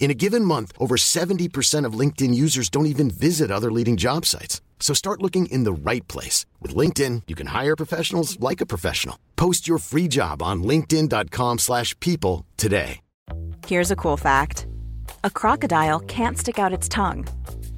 In a given month, over 70% of LinkedIn users don't even visit other leading job sites. So start looking in the right place. With LinkedIn, you can hire professionals like a professional. Post your free job on linkedin.com slash people today. Here's a cool fact. A crocodile can't stick out its tongue.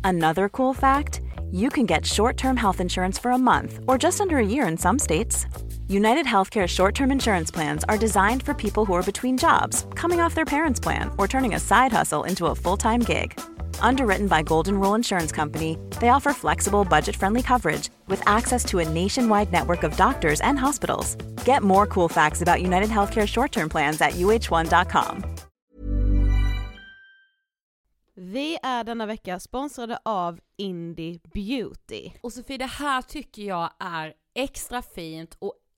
Another cool fact, you can get short-term health insurance for a month or just under a year in some states. United Healthcare short-term insurance plans are designed for people who are between jobs, coming off their parents' plan, or turning a side hustle into a full-time gig. Underwritten by Golden Rule Insurance Company, they offer flexible, budget-friendly coverage with access to a nationwide network of doctors and hospitals. Get more cool facts about United Healthcare short-term plans at uh1.com. Vi är denna vecka sponsrade av Indie Beauty. Och Sofie, det här tycker jag är extra fint och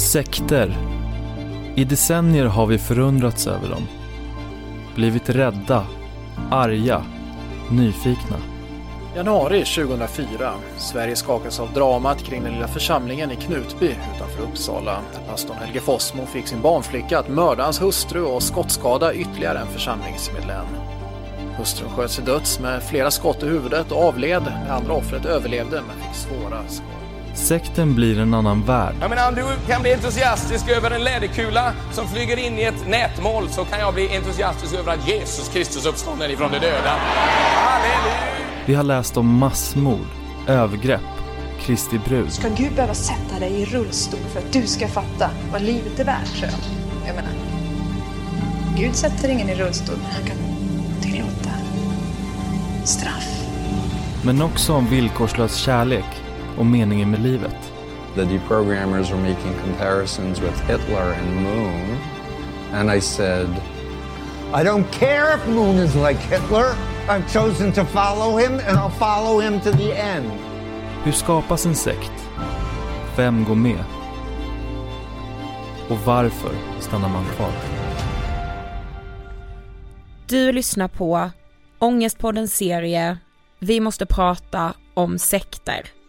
Sekter. I decennier har vi förundrats över dem. Blivit rädda, arga, nyfikna. Januari 2004. Sverige skakas av dramat kring den lilla församlingen i Knutby utanför Uppsala. Pastorn Helge Fossmo fick sin barnflicka att mörda hans hustru och skottskada ytterligare en församlingsmedlem. Hustrun sköts till döds med flera skott i huvudet och avled. Det andra offret överlevde men fick svåra skador. Sekten blir en annan värld. Jag menar, om du kan bli entusiastisk över en läderkula som flyger in i ett nätmål så kan jag bli entusiastisk över att Jesus Kristus uppstånden ifrån de döda. Halleluja! Vi har läst om massmord, övergrepp, Kristi brud. Ska Gud behöva sätta dig i rullstol för att du ska fatta vad livet är värt, tror jag. Jag menar, Gud sätter ingen i rullstol, men han kan tillåta straff. Men också om villkorslös kärlek och meningen med livet. The deprogrammers were making comparisons with Hitler and Moon. And I said, I don't care if Moon is like Hitler. I've chosen to follow him and I'll follow him to the end. Hur skapas en sekt? Vem går med? Och varför stannar man kvar? Du lyssnar på Ångestpoddens serie Vi måste prata om sekter.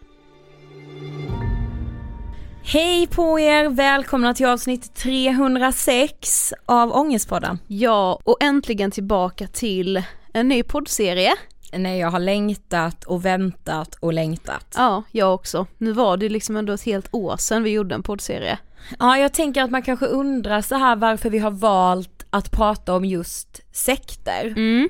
Hej på er! Välkomna till avsnitt 306 av Ångestpodden. Ja, och äntligen tillbaka till en ny poddserie. Nej, jag har längtat och väntat och längtat. Ja, jag också. Nu var det liksom ändå ett helt år sedan vi gjorde en poddserie. Ja, jag tänker att man kanske undrar så här varför vi har valt att prata om just sekter. Mm.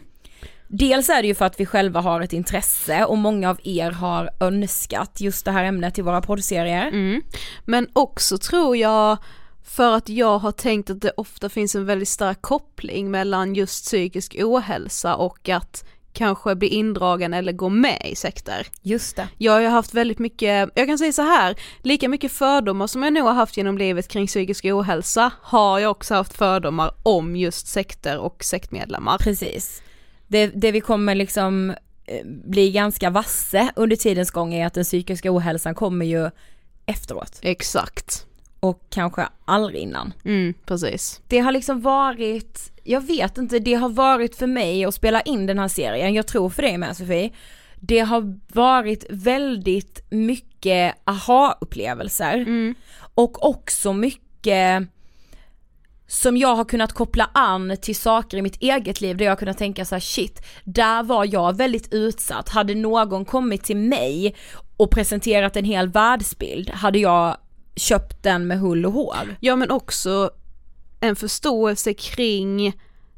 Dels är det ju för att vi själva har ett intresse och många av er har önskat just det här ämnet i våra poddserier. Mm. Men också tror jag för att jag har tänkt att det ofta finns en väldigt stark koppling mellan just psykisk ohälsa och att kanske bli indragen eller gå med i sekter. Just det. Jag har ju haft väldigt mycket, jag kan säga så här, lika mycket fördomar som jag nog har haft genom livet kring psykisk ohälsa har jag också haft fördomar om just sekter och sektmedlemmar. Precis. Det, det vi kommer liksom eh, bli ganska vasse under tidens gång är att den psykiska ohälsan kommer ju efteråt. Exakt. Och kanske aldrig innan. Mm, precis. Det har liksom varit, jag vet inte, det har varit för mig att spela in den här serien, jag tror för dig med Sofie. Det har varit väldigt mycket aha-upplevelser. Mm. Och också mycket som jag har kunnat koppla an till saker i mitt eget liv där jag har kunnat tänka så här: shit, där var jag väldigt utsatt. Hade någon kommit till mig och presenterat en hel världsbild hade jag köpt den med hull och hår. Ja men också en förståelse kring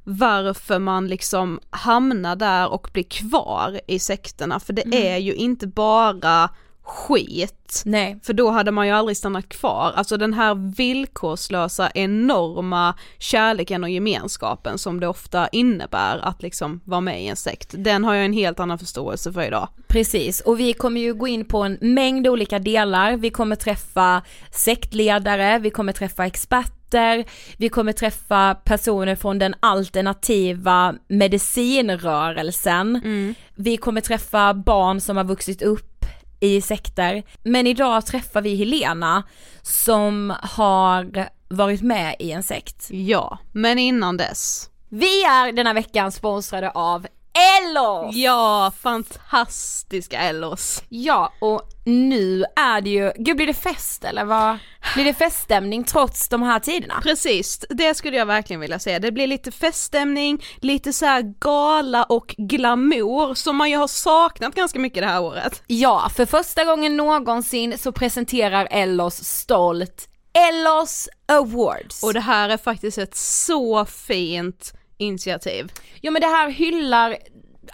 varför man liksom hamnar där och blir kvar i sekterna för det Mm. är ju inte bara skit. Nej. För då hade man ju aldrig stannat kvar. Alltså den här villkorslösa enorma kärleken och gemenskapen som det ofta innebär att liksom vara med i en sekt. Den har jag en helt annan förståelse för idag. Precis, och vi kommer ju gå in på en mängd olika delar. Vi kommer träffa sektledare, vi kommer träffa experter, vi kommer träffa personer från den alternativa medicinrörelsen. Vi kommer träffa barn som har vuxit upp i sekter. Men idag träffar vi Helena som har varit med i en sekt. Ja, men innan dess. Vi är denna veckan sponsrade av Ellos! Ja, fantastiska Ellos. Ja, och nu är det ju, gud blir det fest eller vad? Blir det feststämning trots de här tiderna? Precis, det skulle jag verkligen vilja säga. Det blir lite feststämning, lite så här gala och glamour som man ju har saknat ganska mycket det här året. Ja, för första gången någonsin så presenterar Ellos stolt Ellos Awards. Och det här är faktiskt ett så fint initiativ. Ja men det här hyllar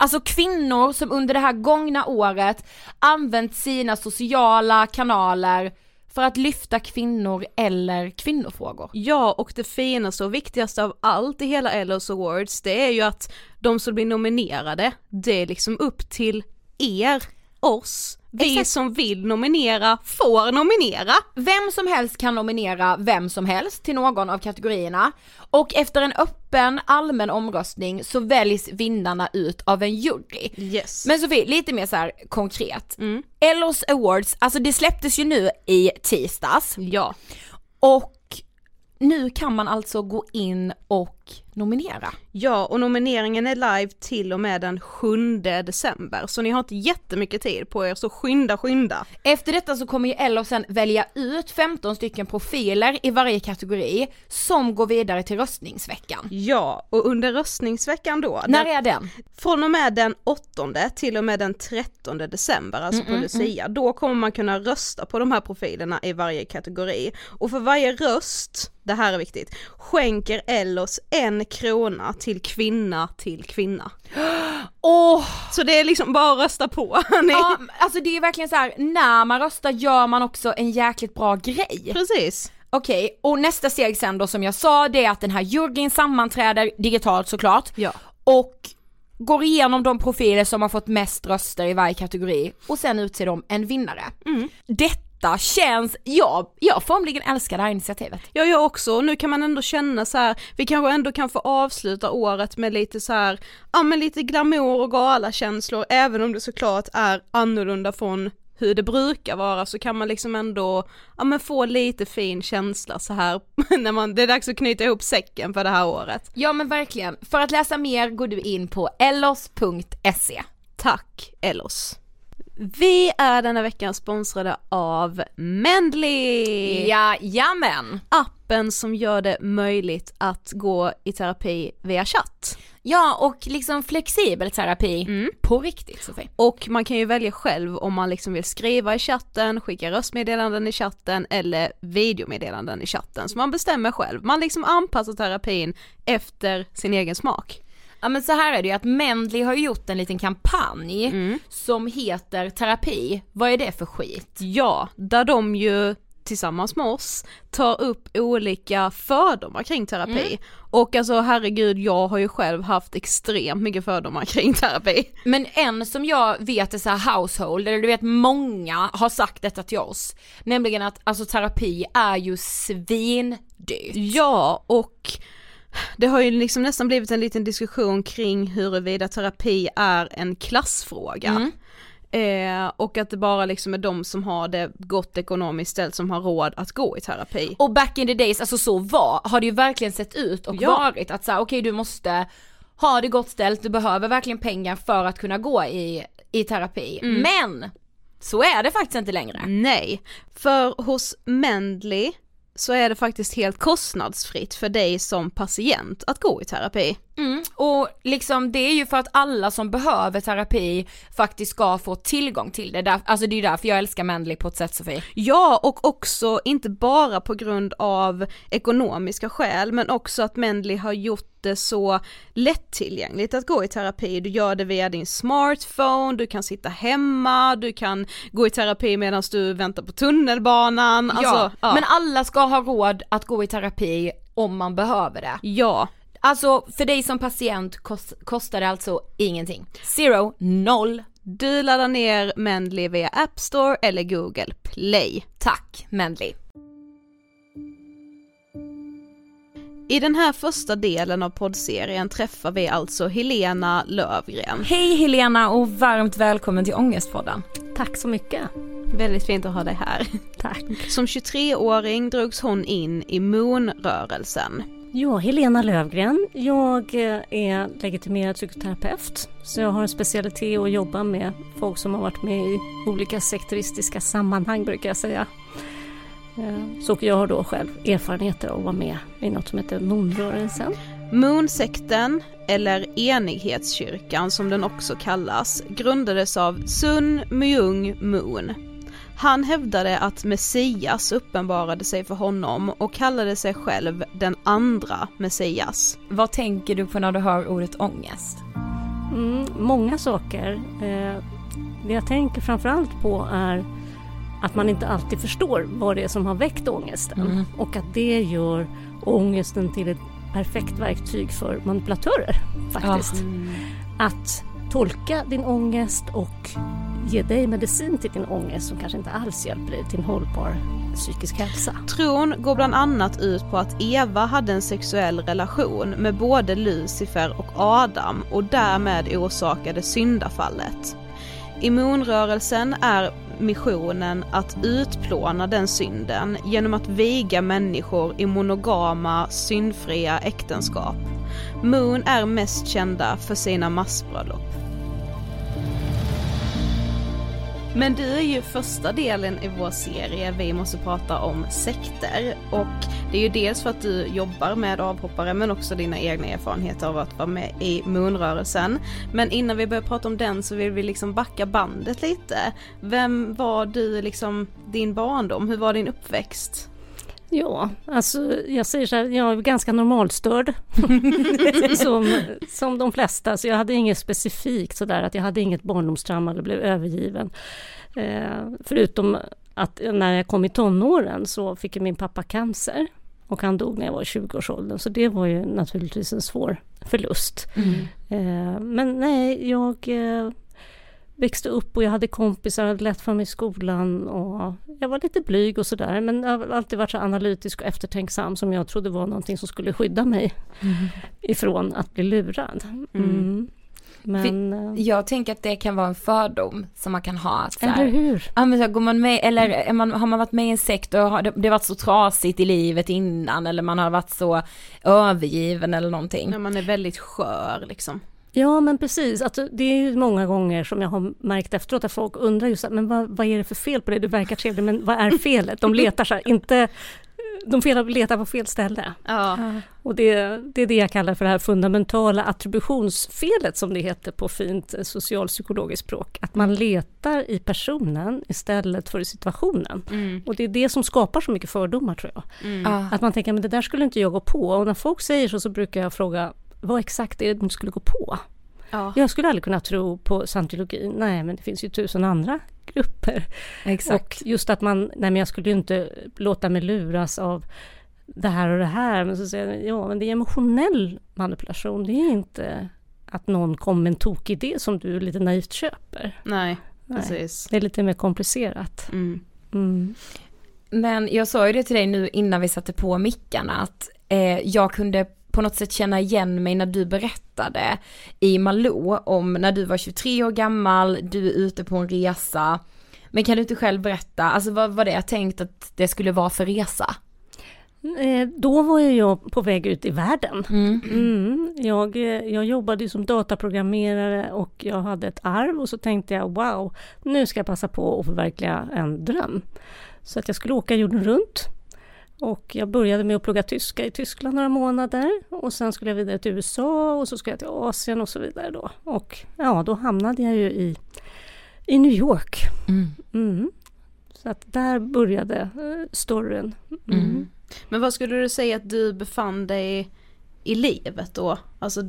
Alltså kvinnor som under det här gångna året använt sina sociala kanaler för att lyfta kvinnor eller kvinnofrågor. Ja, och det finaste och viktigaste av allt i hela Ellos Awards, det är ju att de som blir nominerade, det är liksom upp till er, oss, vi Exakt. som vill nominera får nominera. Vem som helst kan nominera vem som helst till någon av kategorierna och efter en öppen allmän omröstning så väljs vinnarna ut av en jury. Yes. Men Sofie, lite mer så här konkret. Mm. Ellos Awards, alltså det släpptes ju nu i tisdags Ja. och nu kan man alltså gå in och nominera. Ja, och nomineringen är live till och med den 7 december, så ni har inte jättemycket tid på er, så skynda, skynda. Efter detta så kommer ju Ellos sen välja ut 15 stycken profiler i varje kategori som går vidare till röstningsveckan. Ja, och under röstningsveckan då, När den, är den? från och med den 8 till och med den 13 december, alltså på Lucia, då kommer man kunna rösta på de här profilerna i varje kategori. Och för varje röst, det här är viktigt, skänker Ellos en krona till kvinna till kvinna. Åh! Så det är liksom bara att rösta på. Ja, alltså det är verkligen så här: när man röstar gör man också en jäkligt bra grej. Precis. Okej, och nästa steg sen då som jag sa det är att den här juryn sammanträder digitalt såklart Ja. och går igenom de profiler som har fått mest röster i varje kategori och sen utser de en vinnare. Detta känns, ja, jag formligen älskar det här initiativet. Ja jag också, nu kan man ändå känna så här, vi kanske ändå kan få avsluta året med lite så här, ja men lite glamour och galakänslor även om det såklart är annorlunda från hur det brukar vara så kan man liksom ändå, ja men få lite fin känsla så här när man, det är dags att knyta ihop säcken för det här året. Ja men verkligen. För att läsa mer går du in på ellos.se. Tack Ellos. Vi är denna veckan sponsrade av Mendley! Jajamän! Appen som gör det möjligt att gå i terapi via chatt. Ja och liksom flexibel terapi Mm. på riktigt Sofie. Och man kan ju välja själv om man liksom vill skriva i chatten, skicka röstmeddelanden i chatten eller videomeddelanden i chatten. Så man bestämmer själv, man liksom anpassar terapin efter sin egen smak. Ja men så här är det ju att Mendley har gjort en liten kampanj som heter terapi, vad är det för skit? Ja, där de ju tillsammans med oss tar upp olika fördomar kring terapi. Mm. Och alltså herregud, jag har ju själv haft extremt mycket fördomar kring terapi. Men en som jag vet är så här household, eller du vet många har sagt detta till oss, nämligen att alltså terapi är ju svindyrt. Ja, och det har ju liksom nästan blivit en liten diskussion kring huruvida terapi är en klassfråga. Eh, och att det bara liksom är de som har det gott ekonomiskt ställt som har råd att gå i terapi. Och back in the days, alltså så var, har det ju verkligen sett ut och Ja. varit att säga okej du måste ha det gott ställt, du behöver verkligen pengar för att kunna gå i, i terapi. Mm. Men så är det faktiskt inte längre. Nej, för hos Mendley så är det faktiskt helt kostnadsfritt för dig som patient att gå i terapi. Mm, och liksom det är ju för att alla som behöver terapi faktiskt ska få tillgång till det. Där, alltså det är ju därför jag älskar Mendley på ett sätt Sofie. Ja, och också inte bara på grund av ekonomiska skäl, men också att Mendley har gjort det så lättillgängligt att gå i terapi. Du gör det via din smartphone, du kan sitta hemma, du kan gå i terapi medan du väntar på tunnelbanan. Alltså, ja, ja. men alla ska ha råd att gå i terapi om man behöver det. Ja. Alltså för dig som patient kost, kostar det alltså ingenting. Zero, noll. Du laddar ner Mendley via App Store eller Google Play. Tack Mendley. I den här första delen av poddserien träffar vi alltså Helena Lövgren. Hej Helena och varmt välkommen till Ångestpodden. Tack så mycket. Väldigt fint att ha dig här. Tack. Som 23-åring drogs hon in i Moon-rörelsen. Ja, Helena Lövgren. Jag eh, är legitimerad psykoterapeut. Så jag har en specialitet att jobba med folk som har varit med i olika sektoristiska sammanhang brukar jag säga. Eh, så jag har då själv erfarenheter av att vara med i något som heter Moonrörelsen. Moonsekten, eller Enighetskyrkan som den också kallas, grundades av Sun Myung Moon. Han hävdade att Messias uppenbarade sig för honom och kallade sig själv den andra Messias. Vad tänker du på när du hör ordet ångest? Mm, många saker. Eh, det jag tänker framförallt på är att man inte alltid förstår vad det är som har väckt ångesten Mm. och att det gör ångesten till ett perfekt verktyg för manipulatörer faktiskt. Att tolka din ångest och ge dig medicin till din ångest som kanske inte alls hjälper dig till en hållbar psykisk hälsa. Tron går bland annat ut på att Eva hade en sexuell relation med både Lucifer och Adam och därmed orsakade syndafallet. Immunrörelsen är missionen att utplåna den synden genom att viga människor i monogama, syndfria äktenskap. Moon är mest kända för sina massbröllop. Men du är ju första delen i vår serie Vi måste prata om sekter och det är ju dels för att du jobbar med avhoppare men också dina egna erfarenheter av att vara med i Moonrörelsen. Men innan vi börjar prata om den så vill vi liksom backa bandet lite. Vem var du liksom, din barndom, hur var din uppväxt? Ja, alltså jag säger så här, jag är ganska normalstörd. som, som de flesta, så jag hade inget specifikt sådär att jag hade inget barndomstrauma eller blev övergiven. Eh, förutom att när jag kom i tonåren så fick min pappa cancer. Och han dog när jag var i 20-årsåldern, så det var ju naturligtvis en svår förlust. Eh, men nej, jag eh, växte upp och jag hade kompisar, hade lätt för mig i skolan och jag var lite blyg och sådär men jag har alltid varit så analytisk och eftertänksam som jag trodde var någonting som skulle skydda mig ifrån att bli lurad. Mm. Men, För eh, jag tänker att det kan vara en fördom som man kan ha. Att så här, eller hur? Ja men så här, går man med, eller är man, har man varit med i en sekt och har det, det varit så trasigt i livet innan eller man har varit så övergiven eller någonting. När man är väldigt skör liksom. Ja men precis, alltså, det är ju många gånger som jag har märkt efteråt att folk undrar just men vad, vad är det för fel på det? Du verkar trevlig, men vad är felet? De letar så här, inte de letar på fel ställe. Ja. Och det, det är det jag kallar för det här fundamentala attributionsfelet som det heter på fint socialpsykologiskt språk. Att man letar i personen istället för i situationen. Mm. Och det är det som skapar så mycket fördomar tror jag. Mm. Att man tänker, men det där skulle inte jag gå på. Och när folk säger så, så brukar jag fråga, vad exakt är det de skulle gå på? Ja. Jag skulle aldrig kunna tro på scientologin. Nej, men det finns ju tusen andra grupper. Exakt. Och just att man, nej men jag skulle ju inte låta mig luras av det här och det här. Men så säger jag, ja men det är emotionell manipulation. Det är inte att någon kommer med en tokig idé som du lite naivt köper. Nej, Nej. precis. Det är lite mer komplicerat. Mm. Mm. Men jag sa ju det till dig nu innan vi satte på mickarna att eh, jag kunde på något sätt känna igen mig när du berättade i Malou om när du var 23 år gammal, du är ute på en resa. Men kan du inte själv berätta, alltså vad var det jag tänkt att det skulle vara för resa? Eh, Då var jag på väg ut i världen. Mm. Mm. Jag, eh, jag jobbade som dataprogrammerare och jag hade ett arv och så tänkte jag wow, nu ska jag passa på att förverkliga en dröm. Så att jag skulle åka jorden runt. Och jag började med att plugga tyska i Tyskland några månader och sen skulle jag vidare till USA och så skulle jag till Asien och så vidare då. Och ja, då hamnade jag ju i, i New York. Mm. Mm. Så att där började eh, storyn. Mm. Mm. Men vad skulle du säga att du befann dig i livet då? Alltså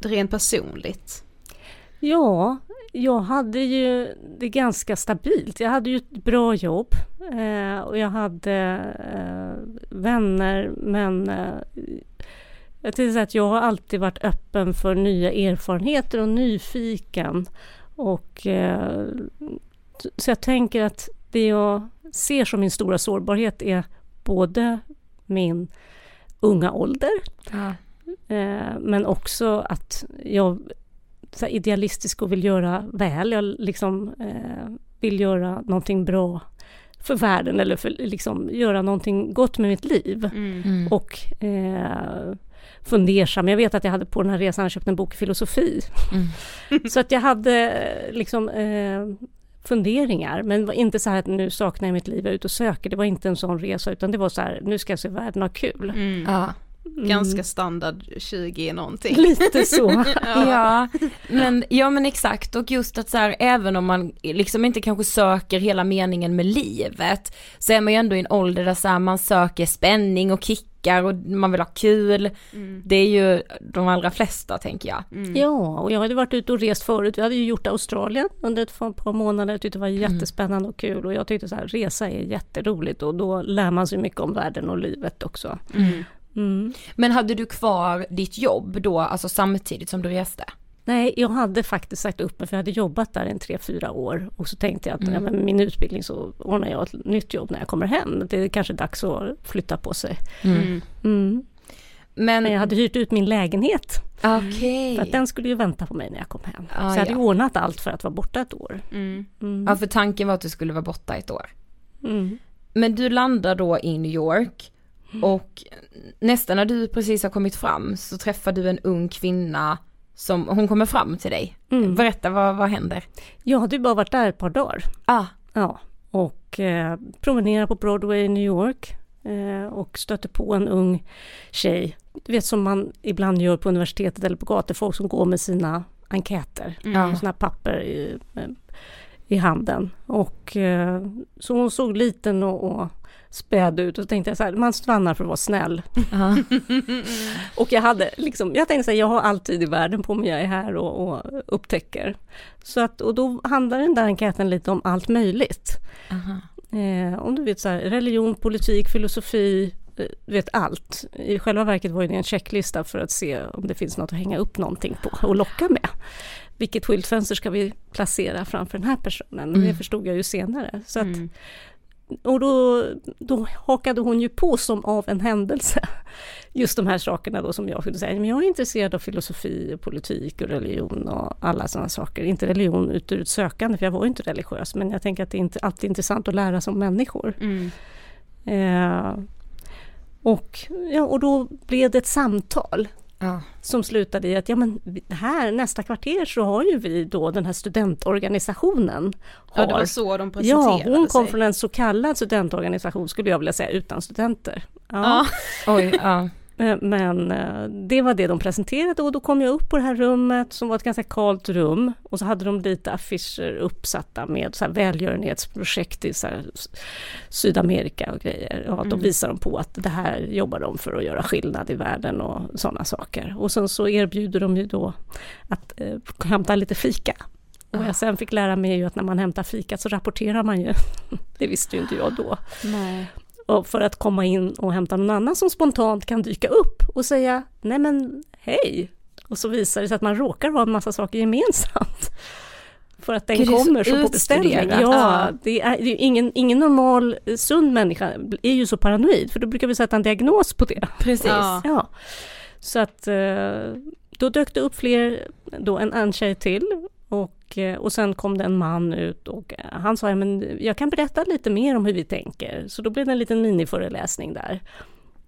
rent personligt. Ja, jag hade ju det ganska stabilt. Jag hade ju ett bra jobb eh, och jag hade eh, vänner men eh, jag tänkte att jag har alltid varit öppen för nya erfarenheter och nyfiken. Och, eh, så jag tänker att det jag ser som min stora sårbarhet är både min unga ålder Ja. Eh, men också att jag så idealistisk och vill göra väl. Jag liksom eh, vill göra någonting bra för världen eller för, liksom göra någonting gott med mitt liv. Mm. Och eh, fundersam. Jag vet att jag hade på den här resan köpt en bok i filosofi. Mm. så att jag hade eh, liksom eh, funderingar, men var inte så här att nu saknar jag mitt liv, jag är ute och söker. Det var inte en sån resa, utan det var så här, nu ska jag se världen ha kul. Mm. Ja. Ganska standard 20 någonting. Lite så. Ja, men, ja men exakt och just att så här, även om man liksom inte kanske söker hela meningen med livet så är man ju ändå i en ålder där så här, man söker spänning och kickar och man vill ha kul. Mm. Det är ju de allra flesta tänker jag. Ja, och jag hade varit ute och rest förut. Vi hade ju gjort Australien under ett par månader. Jag tyckte det var jättespännande och kul. Och jag tyckte så här, resa är jätteroligt och då lär man sig mycket om världen och livet också. Mm. Mm. Men hade du kvar ditt jobb då, alltså samtidigt som du reste? Nej, jag hade faktiskt sagt upp mig för jag hade jobbat där en tre, fyra år. Och så tänkte jag att Mm. ja, men med min utbildning så ordnar jag ett nytt jobb när jag kommer hem. Det är kanske dags att flytta på sig. Mm. Mm. Men, Men jag hade hyrt ut min lägenhet. okej. För att den skulle ju vänta på mig när jag kom hem. Ah, så jag hade ja. ordnat allt för att vara borta ett år. Mm. Mm. Ja för tanken var att du skulle vara borta ett år. Mm. Men du landar då i New York och nästan när du precis har kommit fram så träffar du en ung kvinna som, hon kommer fram till dig. Mm. Berätta vad, vad händer? Jag hade ju bara varit där ett par dagar. Ah, Ja, och eh, promenerade på Broadway i New York eh, och stötte på en ung tjej. Du vet som man ibland gör på universitetet eller på gator, folk som går med sina enkäter, Ja. sådana papper i, eh, i handen. Och eh, så hon såg liten och, och späd ut och så tänkte jag så här, man stannar för att vara snäll. Och jag hade liksom, jag tänkte så här, jag har alltid i världen på mig, jag är här och, och upptäcker. Så att, och då handlar den där enkäten lite om allt möjligt. Eh, om du vet så här, religion, politik, filosofi, eh, du vet allt. I själva verket var det en checklista för att se om det finns något att hänga upp någonting på och locka med. Vilket skyltfönster ska vi placera framför den här personen? Mm. Det förstod jag ju senare. Så att, Mm. Och då, då hakade hon ju på som av en händelse. Just de här sakerna då som jag kunde säga, men jag är intresserad av filosofi, och politik och religion och alla sådana saker. Inte religion ur ett sökande, för jag var ju inte religiös, men jag tänker att det är inte alltid intressant att lära sig om människor. Mm. Eh, och, ja, och då blev det ett samtal Ja. som slutade i att ja, men här nästa kvarter så har ju vi då den här studentorganisationen. Ja, det har- var så de Ja, presenterade hon kom sig. från en så kallad studentorganisation skulle jag vilja säga utan studenter. Ja. Oj, ja. Eh, Men eh, det var det de presenterade och då kom jag upp på det här rummet som var ett ganska kalt rum och så hade de lite affischer uppsatta med så här välgörenhetsprojekt i så Sydamerika och grejer. Ja, Då Mm. visar de på att det här jobbar de för att göra skillnad i världen och sådana saker. Och sen så erbjuder de ju då att eh, hämta lite fika. Och vad jag sen fick lära mig är ju att när man hämtar fika så rapporterar man ju. det visste ju inte jag då. Nej. För att komma in och hämta någon annan som spontant kan dyka upp och säga nej men hej. Och så visar det sig att man råkar ha en massa saker gemensamt. För att den Gud, är så kommer så på beställning. Ja, Ja. det är, det är ingen, ingen normal eh, sund människa är ju så paranoid för då brukar vi sätta en diagnos på det. Precis. Ja. Ja. Så att eh, då dök det upp fler, då en, en tjej till och, eh, och sen kom det en man ut och eh, han sa, ja, men jag kan berätta lite mer om hur vi tänker. Så då blev det en liten miniföreläsning där.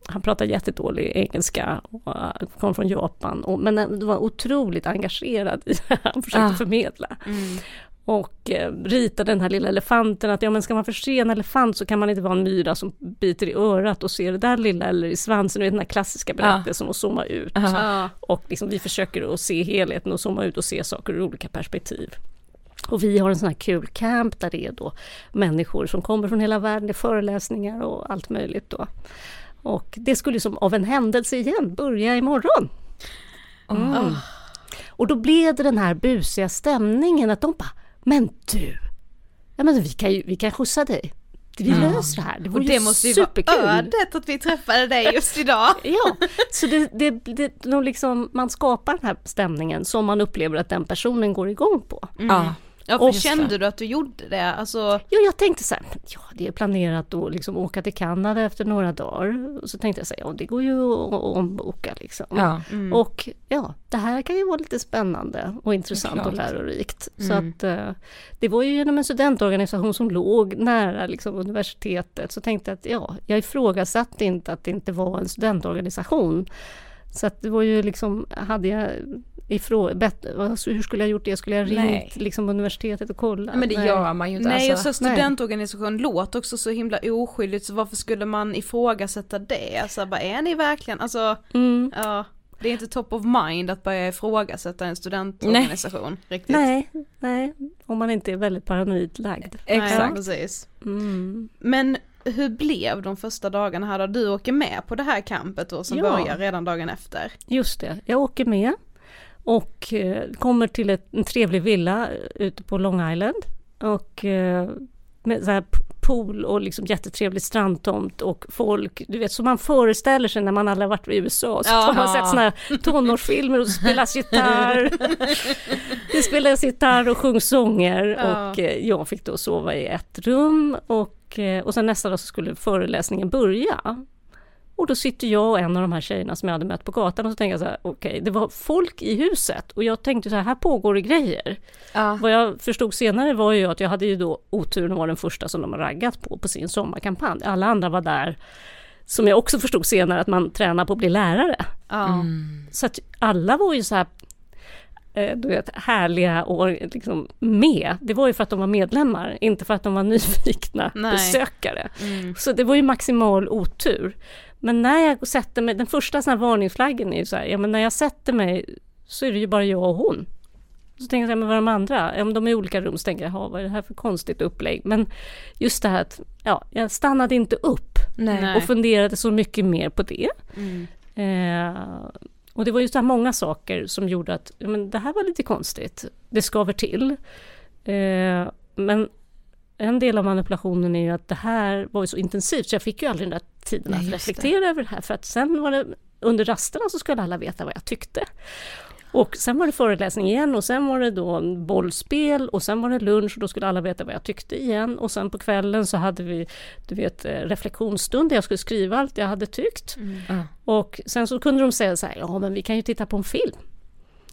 Han pratade jättedålig engelska och eh, kom från Japan, och, men var otroligt engagerad i det han försökte Ah. förmedla. Mm. Och eh, ritade den här lilla elefanten, att ja men ska man förse en elefant så kan man inte vara en myra som biter i örat och ser det där lilla eller i svansen, du vet den här klassiska berättelsen och zooma ut. Ja. Och liksom vi försöker att se helheten och zooma ut och se saker ur olika perspektiv. Och vi har en sån här kul camp där det är då människor som kommer från hela världen, det är föreläsningar och allt möjligt då. Och det skulle som av en händelse igen börja imorgon. Mm. Och då blev det den här busiga stämningen att de bara, men du, ja, men vi, kan ju, vi kan skjutsa dig. Vi löser det här. Det Och vore det ju måste ju superkul. vara ödet att vi träffade dig just idag. Ja, så det, det, det, de liksom, man skapar den här stämningen som man upplever att den personen går igång på. Ja. Ja, Och- kände du att du gjorde det? Alltså, Jo, jag tänkte så här, ja det är planerat att liksom åka till Kanada efter några dagar. Och så tänkte jag så här, ja det går ju att omboka liksom. Ja. mm. Och ja, det här kan ju vara lite spännande och intressant och lärorikt. Så Mm. att eh, det var ju genom en studentorganisation som låg nära liksom, universitetet. Så tänkte jag att ja, jag ifrågasatte inte att det inte var en studentorganisation. Så att det var ju liksom, hade jag ifrå, bett, alltså, hur skulle jag gjort det? Skulle jag ringt Nej. liksom universitetet och kollat? Men det Nej. gör man ju inte. nej, alltså. och så studentorganisation låter också så himla oskyldigt så varför skulle man ifrågasätta det? Alltså bara, är ni verkligen, alltså, Mm. ja. Det är inte top of mind att börja ifrågasätta en studentorganisation riktigt. Nej, nej, om man inte är väldigt paranoid lagd. Nej, Exakt. precis. Mm. Men hur blev de första dagarna här då? Du åker med på det här campet då som Ja. börjar redan dagen efter? Just det, jag åker med och eh, kommer till ett, en trevlig villa eh, ute på Long Island och eh, med så här pool och liksom jättetrevlig strandtomt och folk, du vet som man föreställer sig när man aldrig varit i USA. Så har man sett såna här tonårsfilmer och spelas gitarr. det spelas gitarr och sjungs sånger Ja. och jag fick då sova i ett rum och, och sen nästa dag så skulle föreläsningen börja. Och då sitter jag och en av de här tjejerna som jag hade mött på gatan och så tänker jag så här, okej, det var folk i huset och jag tänkte så här, här pågår det grejer. Ja. Vad jag förstod senare var ju att jag hade ju då oturen att vara den första som de har raggat på, på sin sommarkampanj. Alla andra var där, som jag också förstod senare, att man tränar på att bli lärare. Ja. Så att alla var ju så här, eh, du vet, härliga och liksom med. Det var ju för att de var medlemmar, inte för att de var nyfikna Nej. besökare. Mm. Så det var ju maximal otur. Men när jag sätter mig, den första sån här varningsflaggen är ju så här, ja men när jag sätter mig så är det ju bara jag och hon. Så tänker jag, men vad är de andra? Om de är i olika rum så tänker jag, "Jaha, vad är det här för konstigt upplägg? Men just det här att, ja, jag stannade inte upp Nej. Och funderade så mycket mer på det. Mm. Eh, och det var ju så här många saker som gjorde att ja, men det här var lite konstigt. Det skaver till. Eh, men en del av manipulationen är ju att det här var ju så intensivt så jag fick ju aldrig den där tiden Nej, att reflektera över det här. För att sen var det under rasterna så skulle alla veta vad jag tyckte. Och sen var det föreläsning igen och sen var det då bollspel och sen var det lunch och då skulle alla veta vad jag tyckte igen. Och sen på kvällen så hade vi du vet, eh, reflektionsstund där jag skulle skriva allt jag hade tyckt. Mm. Och sen så kunde de säga så här, ja men vi kan ju titta på en film.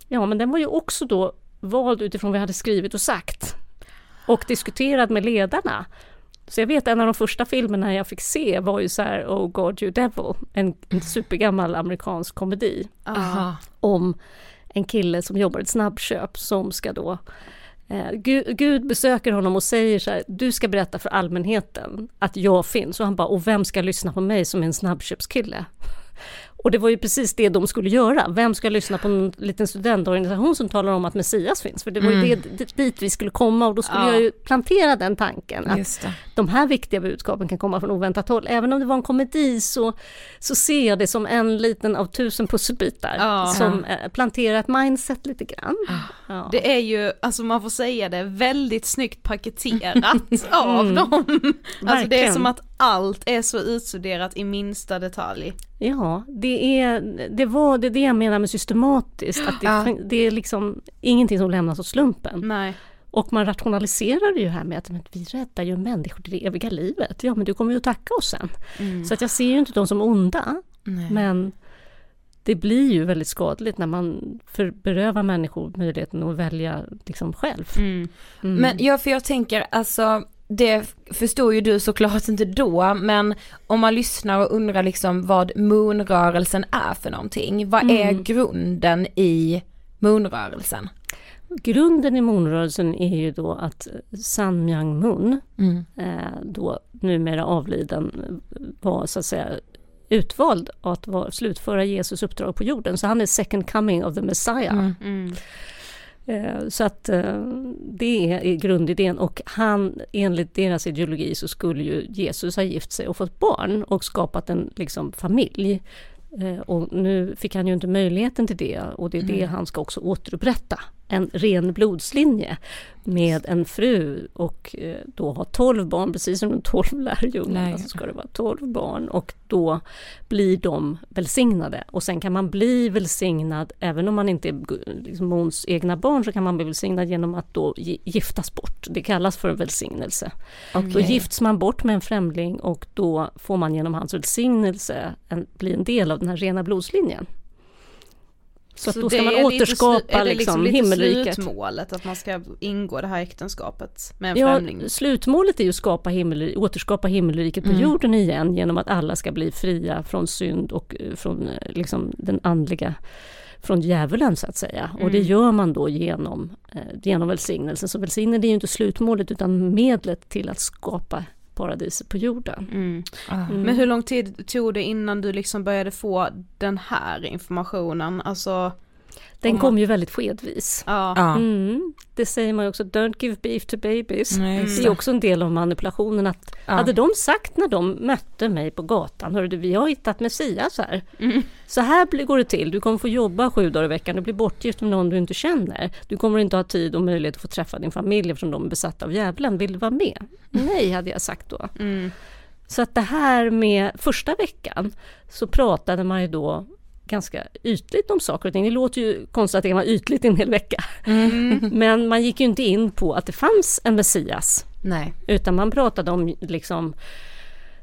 Ja men den var ju också då vald utifrån vad jag hade skrivit och sagt. Och diskuterad med ledarna. Så jag vet en av de första filmerna jag fick se var ju så här Oh God You Devil, en, en supergammal amerikansk komedi. Aha. Om en kille som jobbar i ett snabbköp som ska då eh, Gud, Gud besöker honom och säger så här, du ska berätta för allmänheten att jag finns. Och han bara, och vem ska lyssna på mig som är en snabbköpskille? Och det var ju precis det de skulle göra. Vem ska lyssna på en liten studentorganisation som talar om att Messias finns? För det var ju Mm. det, dit vi skulle komma och då skulle Ja. jag ju plantera den tanken. Att de här viktiga budskapen kan komma från oväntat håll. Även om det var en komedi så, så ser jag det som en liten av tusen pusselbitar Ja. som eh, planterar ett mindset lite grann. Ja. Det är ju, alltså man får säga det, väldigt snyggt paketerat av Mm. dem. Alltså det är som att allt är så utstuderat i minsta detalj. Ja, det är det, var, det det jag menar med systematiskt. Att det, Ja. det är liksom ingenting som lämnas åt slumpen. Nej. Och man rationaliserar ju här med att men, vi räddar ju människor till det eviga livet. Ja, men du kommer ju att tacka oss sen. Mm. Så att jag ser ju inte dem som onda. Nej. Men det blir ju väldigt skadligt när man för, berövar människor möjligheten att välja liksom själv. Mm. Men ja, för jag tänker alltså, det förstår ju du såklart inte då, men om man lyssnar och undrar liksom vad moonrörelsen är för någonting, vad är Mm. grunden i moonrörelsen? Grunden i Moonrörelsen är ju då att Sun Myung Moon, Mm. eh, då numera avliden, var så att säga utvald att vara, slutföra Jesus uppdrag på jorden. Så han är second coming of the Messiah. Mm. Eh, Så att eh, det är grundidén och han, enligt deras ideologi så skulle ju Jesus ha gift sig och fått barn och skapat en liksom, familj. Eh, Och nu fick han ju inte möjligheten till det och det är det Mm. han ska också återupprätta. En ren blodslinje med en fru och eh, då ha 12 barn, precis som de 12 lärjungarna så ska det vara 12 barn och då blir de välsignade. Och sen kan man bli välsignad, även om man inte är liksom Måns egna barn, så kan man bli välsignad genom att då gi- giftas bort. Det kallas för en välsignelse. Då Okej. gifts man bort med en främling och då får man genom hans välsignelse en, bli en del av den här rena blodslinjen. Så, att då ska man återskapa är det liksom, lite himmelriket. slutmålet, att man ska ingå det här äktenskapet med en Ja, främling? slutmålet är ju att skapa himmel, återskapa himmelriket på Mm. jorden igen genom att alla ska bli fria från synd och eh, från eh, liksom, den andliga från djävulen så att säga. Och det Mm. gör man då genom, eh, genom välsignelsen. Så välsignelse är ju inte slutmålet utan medlet till att skapa paradiset på jorden. Mm. Mm. Men hur lång tid tog det innan du liksom började få den här informationen? Alltså Den kom ju väldigt skedvis. Ja. Mm, det säger man ju också, don't give beef to babies. Nej, det är också en del av manipulationen att Ja. hade de sagt när de mötte mig på gatan, hörru du, vi har hittat Messias här. Så här blir- går det till, du kommer få jobba sju dagar i veckan, du blir bortgift med någon du inte känner. Du kommer inte ha tid och möjlighet att få träffa din familj eftersom de är besatta av djävulen. Vill du vara med? Nej, hade jag sagt då. Mm. Så att det här med första veckan så pratade man ju då ganska ytligt om saker och ting. Det låter ju konstigt att det kan vara ytligt en hel vecka. Men man gick ju inte in på att det fanns en Messias. Nej. Utan man pratade om liksom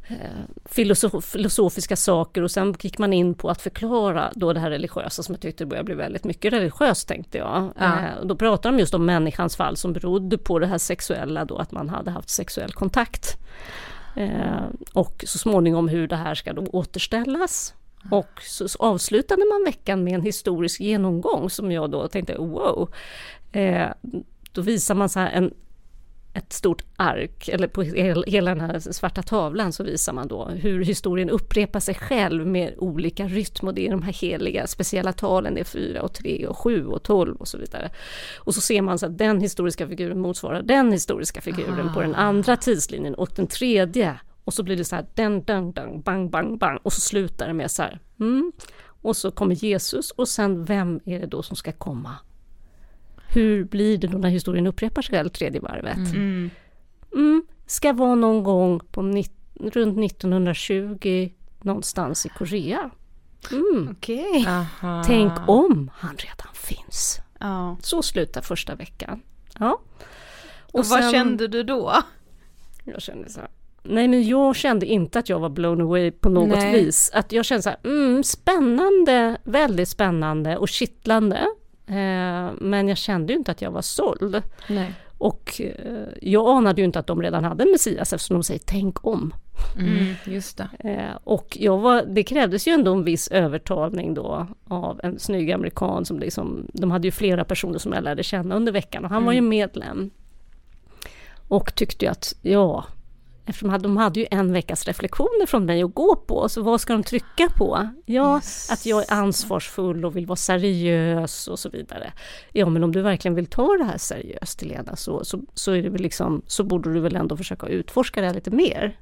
eh, filosof, filosofiska saker och sen gick man in på att förklara då det här religiösa som jag tyckte började bli väldigt mycket religiöst tänkte jag. Ja. Eh, då pratade de just om människans fall som berodde på det här sexuella då att man hade haft sexuell kontakt. Eh, och så småningom hur det här ska då återställas. Och så, avslutade man veckan med en historisk genomgång som jag då tänkte wow. Eh, då visar man så en, ett stort ark, eller på hel- hela den här svarta tavlan så visar man då hur historien upprepar sig själv med olika rytm och det är de här heliga speciella talen, det är 4 och 3 och 7 och 12 och så vidare. Och så ser man så att den historiska figuren motsvarar den historiska figuren på den andra tidslinjen och den tredje och så blir det så här den, den, den, bang, bang, bang och så slutar det med så här mm. och så kommer Jesus och sen vem är det då som ska komma? Hur blir det då när historien upprepar sig själv tredje varvet? Mm. Mm, ska vara någon gång på nitt- runt 1920 någonstans i Korea. Mm. Aha. Tänk om han redan finns Ja. Så slutar första veckan. Ja. Och, vad kände du då? Jag kände så här, Nej men jag kände inte att jag var blown away på något Nej. vis. Att jag kände så här, mm, spännande, väldigt spännande och kittlande. Eh, men jag kände ju inte att jag var såld. Nej. Och eh, jag anade ju inte att de redan hade en Messias eftersom de säger tänk om. Mm, just det. Eh, och jag var, det krävdes ju ändå en viss övertalning då av en snygg amerikan som liksom, de hade ju flera personer som jag lärde känna under veckan och han var ju medlem. Och tyckte ju att, ja, eftersom de hade ju en veckas reflektioner från mig att gå på, så vad ska de trycka på? Ja, att jag är ansvarsfull och vill vara seriös och så vidare. Ja, men om du verkligen vill ta det här seriöst, Helena, så, så, så, är det väl liksom, så borde du väl ändå försöka utforska det här lite mer.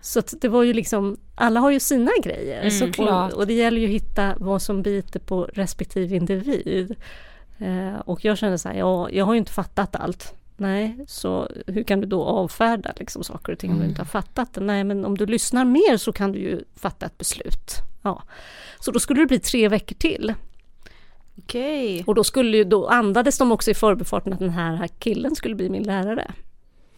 Så det var ju liksom, alla har ju sina grejer. Mm, och, och det gäller ju att hitta vad som biter på respektive individ. Eh, och jag kände så här, ja, jag har ju inte fattat allt. Nej, så hur kan du då avfärda liksom, saker och ting om du inte har fattat det? Nej, men om du lyssnar mer så kan du ju fatta ett beslut. Ja. Så då skulle det bli tre veckor till. Okej. Och då, skulle ju, då andades de också i förbifarten att den här killen skulle bli min lärare.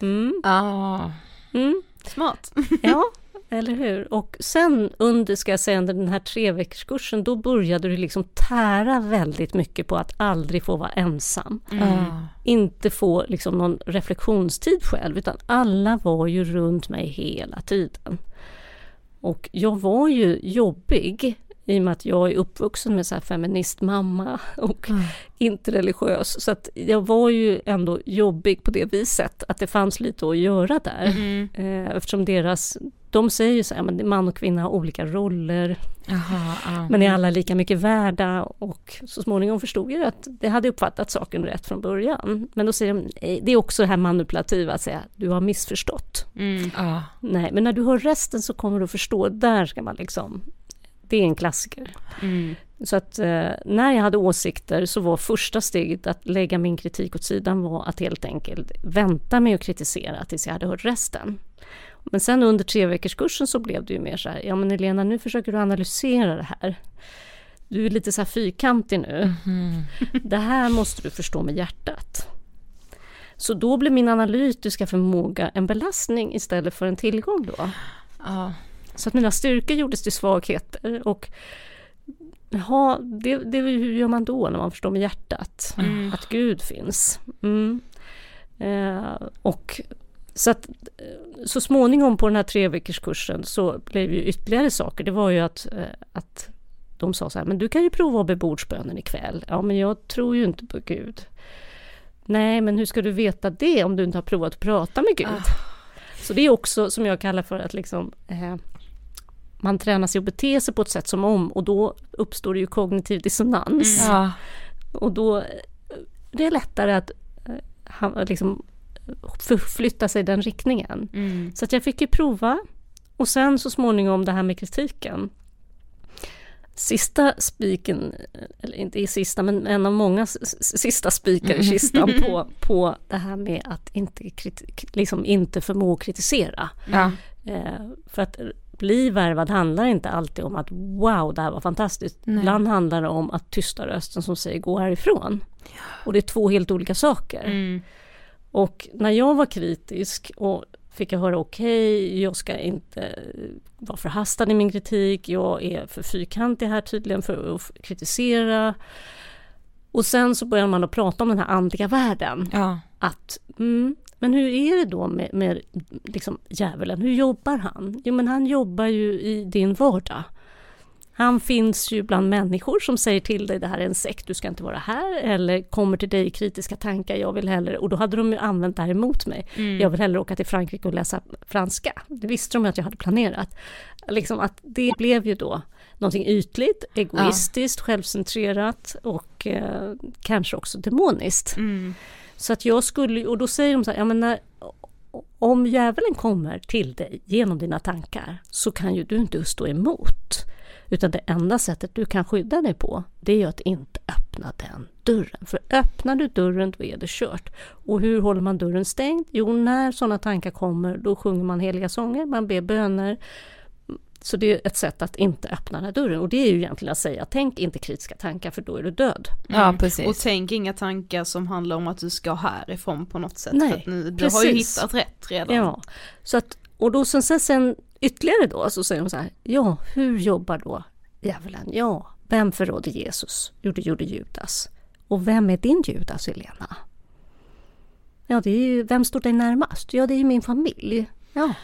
Mm. Ah. Mm. Smart. Ja, eller hur? Och sen under, ska jag säga, under den här treveckorskursen, då började du liksom tära väldigt mycket på att aldrig få vara ensam. Ah. Inte få liksom någon reflektionstid själv, utan alla var ju runt mig hela tiden. Och jag var ju jobbig i och med att jag är uppvuxen med så här feministmamma och inte religiös. Så att jag var ju ändå jobbig på det viset, att det fanns lite att göra där. Eh, eftersom deras, de säger ju så här, men man och kvinna har olika roller, Aha, ah. men är alla lika mycket värda? Och så småningom förstod jag att det hade uppfattat saken rätt från början. Men då säger de, det är också det här manipulativa att säga, du har missförstått. Mm. Ah. Nej, men när du hör resten så kommer du att förstå, där ska man liksom, det är en klassiker. Mm. Så att eh, när jag hade åsikter så var första steget att lägga min kritik åt sidan var att helt enkelt vänta med att kritisera tills jag hade hört resten. Men sen under tre veckors kursen så blev det ju mer så här, ja men Elena nu försöker du analysera det här. Du är lite så här fyrkantig nu. Det här måste du förstå med hjärtat. Så då blev min analytiska förmåga en belastning istället för en tillgång då. Ah. Så att mina styrkor gjordes till svagheter och ja, det, det, hur gör man då när man förstår med hjärtat Mm. att Gud finns? Mm. Eh, och så att så småningom på den här tre veckors kursen så blev ju ytterligare saker. Det var ju att, eh, att de sa så här, men du kan ju prova att be bordsbönen ikväll. Ja, men jag tror ju inte på Gud. Nej, men hur ska du veta det om du inte har provat att prata med Gud? Så det är också som jag kallar för att liksom eh, man tränar sig att bete sig på ett sätt som om och då uppstår det ju kognitiv dissonans. Ja. Och då det är lättare att eh, liksom förflytta sig i den riktningen. Mm. Så att jag fick ju prova och sen så småningom det här med kritiken. Sista spiken, eller inte i sista men en av många sista spikar i kistan på, på det här med att inte, liksom inte förmå kritisera. Ja. Eh, för att bli värvad handlar inte alltid om att wow, det här var fantastiskt. Nej. Ibland handlar det om att tysta rösten som säger gå härifrån. Och det är två helt olika saker. Mm. Och när jag var kritisk och fick jag höra okej, jag ska inte vara förhastad i min kritik, jag är för fyrkantig här tydligen för att kritisera. Och sen så börjar man att prata om den här andliga världen. Ja. Att, mm, men hur är det då med, med liksom djävulen, hur jobbar han? Jo men han jobbar ju i din vardag. Han finns ju bland människor som säger till dig det här är en sekt, du ska inte vara här. Eller kommer till dig i kritiska tankar, jag vill hellre, och då hade de ju använt det här emot mig. Mm. Jag vill hellre åka till Frankrike och läsa franska. Det visste de att jag hade planerat. Liksom att det blev ju då någonting ytligt, egoistiskt, självcentrerat och eh, kanske också demoniskt. Mm. Så att jag skulle, och då säger de så här, ja men när, om djävulen kommer till dig genom dina tankar så kan ju du inte stå emot. Utan det enda sättet du kan skydda dig på, det är ju att inte öppna den dörren. För öppnar du dörren, då är det kört. Och hur håller man dörren stängd? Jo, när sådana tankar kommer, då sjunger man heliga sånger, man ber böner. Så det är ett sätt att inte öppna den här dörren och det är ju egentligen att säga tänk inte kritiska tankar för då är du död. Ja, precis. Och tänk inga tankar som handlar om att du ska härifrån på något sätt. Nej, för att nu, du precis. har ju hittat rätt redan. Ja, så att, och då sen, sen, sen ytterligare då så säger de så här, ja hur jobbar då djävulen? Ja, vem förrådde Jesus? Jo, det gjorde Judas. Och vem är din Judas, Helena? Ja, det är ju, vem står dig närmast? Ja, det är ju min familj. Ja.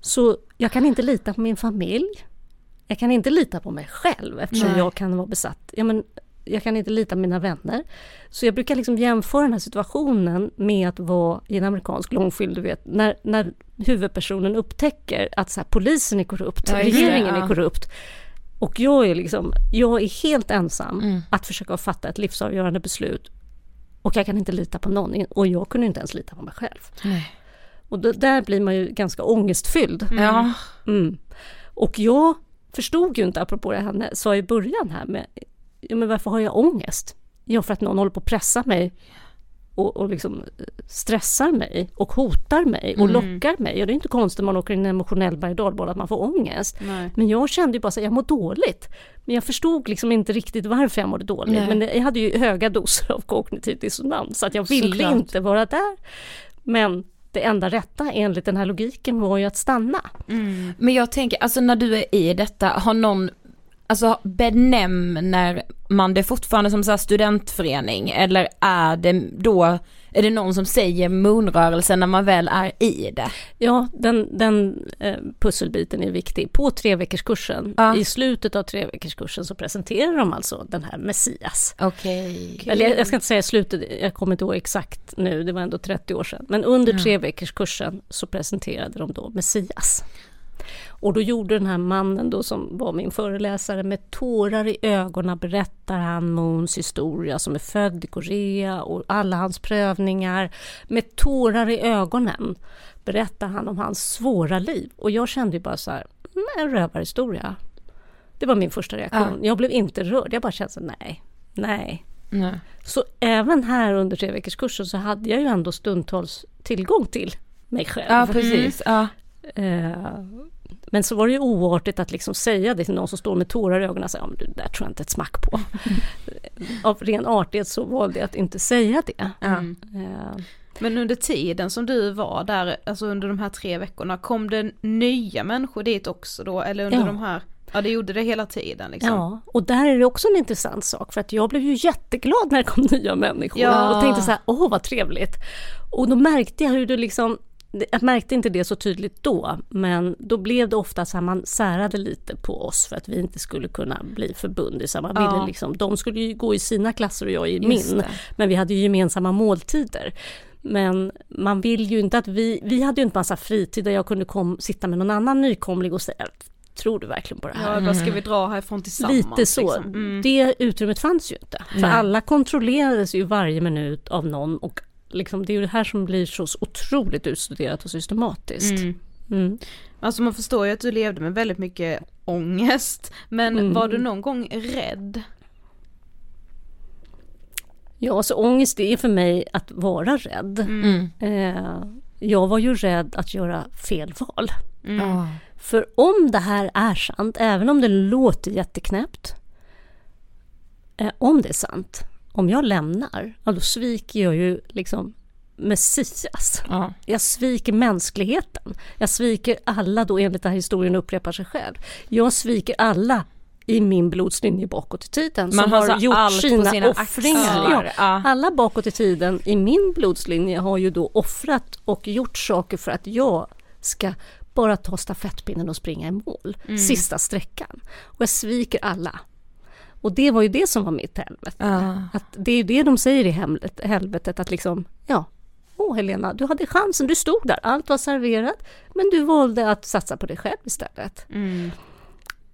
Så jag kan inte lita på min familj. Jag kan inte lita på mig själv eftersom Nej. jag kan vara besatt. Ja, men jag kan inte lita på mina vänner. Så jag brukar liksom jämföra den här situationen med att vara i en amerikansk långfilm, du vet, när, när huvudpersonen upptäcker att så här, polisen är korrupt, Ja, regeringen ja. är korrupt. Och jag är liksom, jag är helt ensam Mm. att försöka fatta ett livsavgörande beslut. Och jag kan inte lita på någon och jag kunde inte ens lita på mig själv. Nej. Och då, där blir man ju ganska ångestfylld. Ja. Mm. Och jag förstod ju inte, apropå det han sa i början här med, ja, men varför har jag ångest? Ja, för att någon håller på att pressa mig och, och liksom eh, stressar mig och hotar mig och Mm. lockar mig. Och det är inte konstigt om man åker i en emotionell berg att man får ångest. Nej. Men jag kände ju bara att jag mår dåligt. Men jag förstod liksom inte riktigt varför jag mådde dåligt. Nej. Men jag hade ju höga doser av kognitiv dissonans så att jag ville Såklart. inte vara där. Men det enda rätta enligt den här logiken var ju att stanna. Men jag tänker, alltså när du är i detta, har någon, alltså benämner man det fortfarande som så här studentförening eller är det då, är det någon som säger moonrörelsen när man väl är i det? Ja, den, den eh, pusselbiten är viktig. På treveckorskursen, Ja. i slutet av treveckorskursen så presenterar de alltså den här Messias. Okej. Eller jag, jag ska inte säga slutet, jag kommer inte ihåg exakt nu, det var ändå 30 år sedan. Men under Ja. treveckorskursen så presenterade de då Messias. Och då gjorde den här mannen då som var min föreläsare med tårar i ögonen berättar han Moons historia som är född i Korea och alla hans prövningar. Med tårar i ögonen berättar han om hans svåra liv. Och jag kände ju bara så här, "Mm, en rövarhistoria. Det var min första reaktion. Jag blev inte rörd, jag bara kände så här, nej, nej. Nej. Så även här under tre veckors kursen så hade jag ju ändå stundtals tillgång till mig själv. Ja precis, ja. Eh, Men så var det ju oartigt att liksom säga det till någon som står med tårar i ögonen och säger, ja men det där tror jag inte ett smack på. Av ren artighet så valde jag att inte säga det. Mm. Eh, Men under tiden som du var där, alltså under de här tre veckorna, kom det nya människor dit också då? Eller under Ja. de här, ja det gjorde det hela tiden liksom? Ja, och där är det också en intressant sak för att jag blev ju jätteglad när det kom nya människor Ja. och tänkte så här, åh vad trevligt. Och då märkte jag hur det liksom, jag märkte inte det så tydligt då, men då blev det ofta så här, man särade lite på oss för att vi inte skulle kunna bli förbundisar. Man Ja. ville liksom, de skulle ju gå i sina klasser och jag i Just min, det. men vi hade ju gemensamma måltider. Men man vill ju inte att vi, vi hade ju inte massa fritid där jag kunde kom, sitta med någon annan nykomling och säga, tror du verkligen på det här? Ja, vad ska vi dra härifrån tillsammans? Lite så. liksom? Mm. Det utrymmet fanns ju inte. För Nej. alla kontrollerades ju varje minut av någon och liksom, det är ju det här som blir så otroligt utstuderat och systematiskt. Mm. Mm. Alltså man förstår ju att du levde med väldigt mycket ångest, men Mm. var du någon gång rädd? Ja, så ångest det är för mig att vara rädd. Mm. Eh, jag var ju rädd att göra fel val. Mm. För om det här är sant, även om det låter jätteknäppt, eh, om det är sant, om jag lämnar, ja, då sviker jag ju liksom Messias. Ja. Jag sviker mänskligheten. Jag sviker alla då enligt den här historien upprepar sig själv. Jag sviker alla i min blodslinje bakåt i tiden Man som har har, så gjort allt på sina, offringar. Ja. Alla bakåt i tiden i min blodslinje har ju då offrat och gjort saker för att jag ska bara ta stafettpinnen och springa i mål. Sista sträckan. Och jag sviker alla. Och det var ju det som var mitt helvete. Ja. Att det är ju det de säger i helvetet, helvetet att liksom, ja, åh Helena, du hade chansen, du stod där, allt var serverat, men du valde att satsa på dig själv istället. Mm.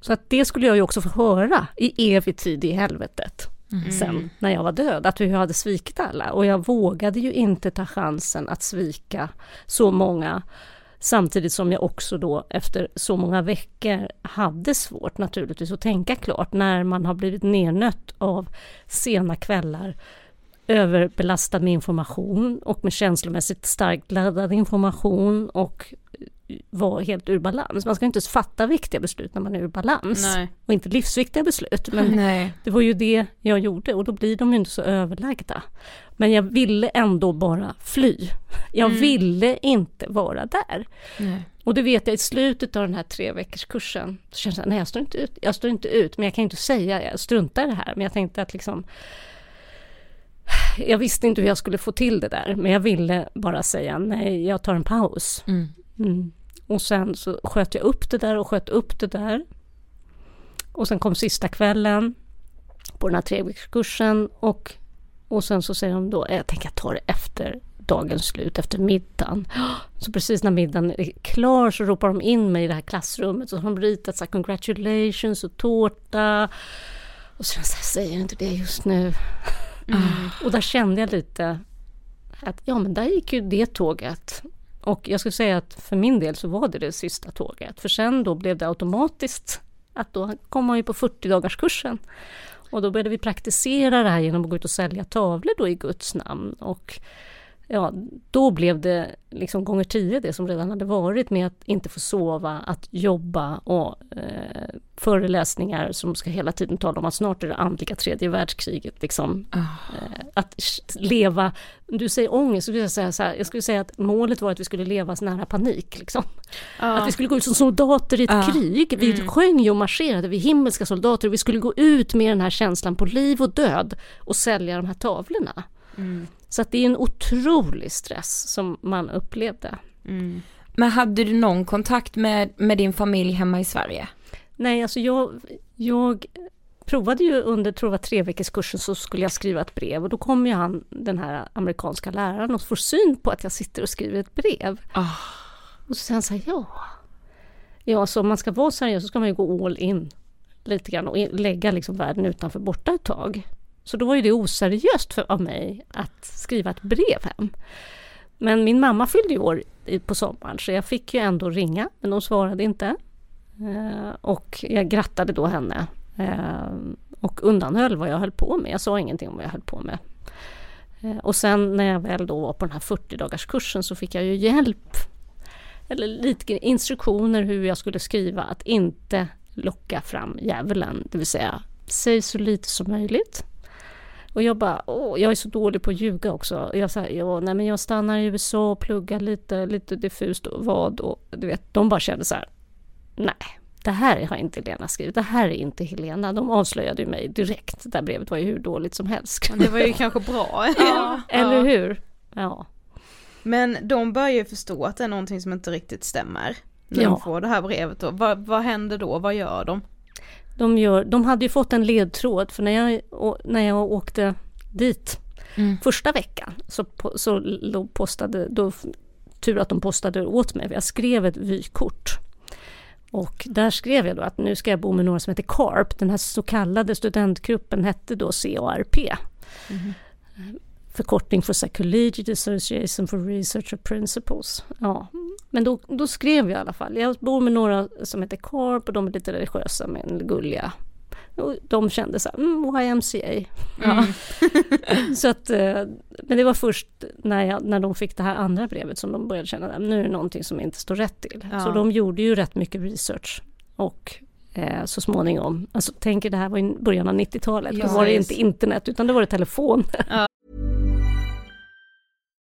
Så att det skulle jag ju också få höra i evig tid i helvetet. Mm. Sen när jag var död, att jag hade svikit alla. Och jag vågade ju inte ta chansen att svika så många. Samtidigt som jag också då efter så många veckor hade svårt naturligtvis att tänka klart när man har blivit nernött av sena kvällar överbelastad med information och med känslomässigt starkt laddad information och vara helt ur balans. Man ska inte fatta viktiga beslut när man är ur balans. Nej. Och inte livsviktiga beslut. Men Nej. det var ju det jag gjorde och då blir de ju inte så överlagda. Men jag ville ändå bara fly. Jag Mm. ville inte vara där. Nej. Och det vet jag i slutet av den här tre veckors kursen. Så kände jag, nej jag står inte ut, jag står inte ut, men jag kan inte säga, jag struntar i det här. Men jag tänkte att liksom, jag visste inte hur jag skulle få till det där, men jag ville bara säga, nej jag tar en paus. Mm. Mm. Och sen så sköt jag upp det där och sköt upp det där. Och sen kom sista kvällen på den här treveckorskursen och, och sen så säger de då, jag tänker jag tar det efter dagens slut, efter middagen. Så precis när middagen är klar så ropar de in mig i det här klassrummet och så har de ritat så här, congratulations och tårta. Och så, så här, säger inte det just nu. Och där kände jag lite att ja men där gick ju det tåget. Och jag skulle säga att för min del så var det det sista tåget. För sen då blev det automatiskt att då kom man ju på 40-dagarskursen. Och då började vi praktisera det här genom att gå ut och sälja tavlor då i Guds namn. Och ja, då blev det liksom gånger tio det som redan hade varit med att inte få sova, att jobba och eh, föreläsningar som ska hela tiden tala om att snart är det andliga tredje världskriget. Liksom. Eh, att leva, du säger ångest, så skulle jag säga så här, jag skulle säga att målet var att vi skulle leva så nära panik. Liksom. Ja. Att vi skulle gå ut som soldater i ett Ja. krig. Vi Mm. sjöng ju och marscherade, vi himmelska soldater. Vi skulle gå ut med den här känslan på liv och död och sälja de här tavlorna. Mm. Så att det är en otrolig stress som man upplevde. Mm. Men hade du någon kontakt med, med din familj hemma i Sverige? Nej, alltså jag, jag provade ju under, tror jag tre veckors kursen så skulle jag skriva ett brev och då kommer ju han, den här amerikanska läraren och får syn på att jag sitter och skriver ett brev. Och så säger han så här, ja. Ja, så om man ska vara seriös så ska man ju gå all in lite grann och lägga liksom världen utanför borta ett tag. Så då var ju det oseriöst för, av mig att skriva ett brev hem. Men min mamma fyllde ju år på sommaren så jag fick ju ändå ringa men hon svarade inte. Eh, och jag grattade då henne eh, och undanhöll vad jag höll på med. Jag sa ingenting om vad jag höll på med. Eh, och sen när jag väl då var på den här 40-dagarskursen så fick jag ju hjälp eller lite instruktioner hur jag skulle skriva att inte locka fram djävulen, det vill säga säg så lite som möjligt. Och jag bara, åh, jag är så dålig på att ljuga också. Jag sa, ja, nej men jag stannar i USA och pluggar lite, lite diffust och vad och du vet, de bara kände så här, nej, det här har inte Helena skrivit, det här är inte Helena. De avslöjade ju mig direkt, det där brevet var ju hur dåligt som helst. Det var ju kanske bra. Ja, eller hur? Ja. Men de börjar ju förstå att det är någonting som inte riktigt stämmer. När Ja. de får det här brevet då. Vad, vad händer då? Vad gör de? De, gör, de hade ju fått en ledtråd för när jag, när jag åkte dit första veckan så, så postade, då, tur att de postade åt mig, jag skrev ett vykort. Och där skrev jag då att nu ska jag bo med några som heter CARP, den här så kallade studentgruppen hette då CARP. Förkortning för Collegiate Association for Research of Principles. Ja. Men då, då skrev jag i alla fall, jag bor med några som heter CARP och de är lite religiösa men gulliga. Och de kände så här, mm, YMCA. Ja. så att, eh, men det var först när, jag, när de fick det här andra brevet som de började känna att nu är det någonting som inte står rätt till. Ja. Så de gjorde ju rätt mycket research. Och eh, så småningom, alltså tänk det här var i början av 90-talet, Ja, då var det inte internet utan då var det telefon.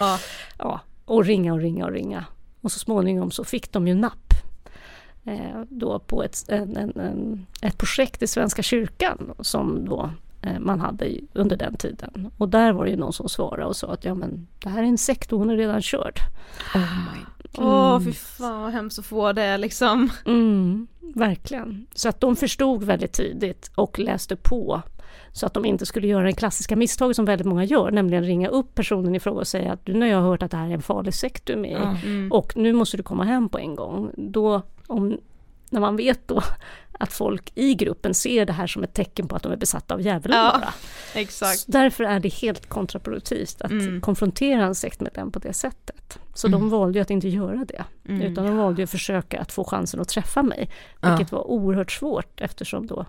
Ja. ja, och ringa och ringa och ringa. Och så småningom så fick de ju napp. Eh, då på ett, en, en, en, ett projekt i Svenska kyrkan som då eh, man hade under den tiden. Och där var det ju någon som svarade och sa att ja men det här är en sekt och hon är redan körd. Oh my Åh oh, fy fan vad hemskt att få det liksom. Mm, verkligen. Så att de förstod väldigt tidigt och läste på så att de inte skulle göra det klassiska misstaget som väldigt många gör, nämligen ringa upp personen i fråga och säga att nu har jag hört att det här är en farlig sekt du är med i mm. och nu måste du komma hem på en gång. Då, om, när man vet då att folk i gruppen ser det här som ett tecken på att de är besatta av djävulen ja, bara. Exakt. därför är det helt kontraproduktivt att mm. konfrontera en sektmedlem på det sättet. Så mm. de valde ju att inte göra det, mm. utan de valde att försöka att få chansen att träffa mig, vilket ja. var oerhört svårt eftersom då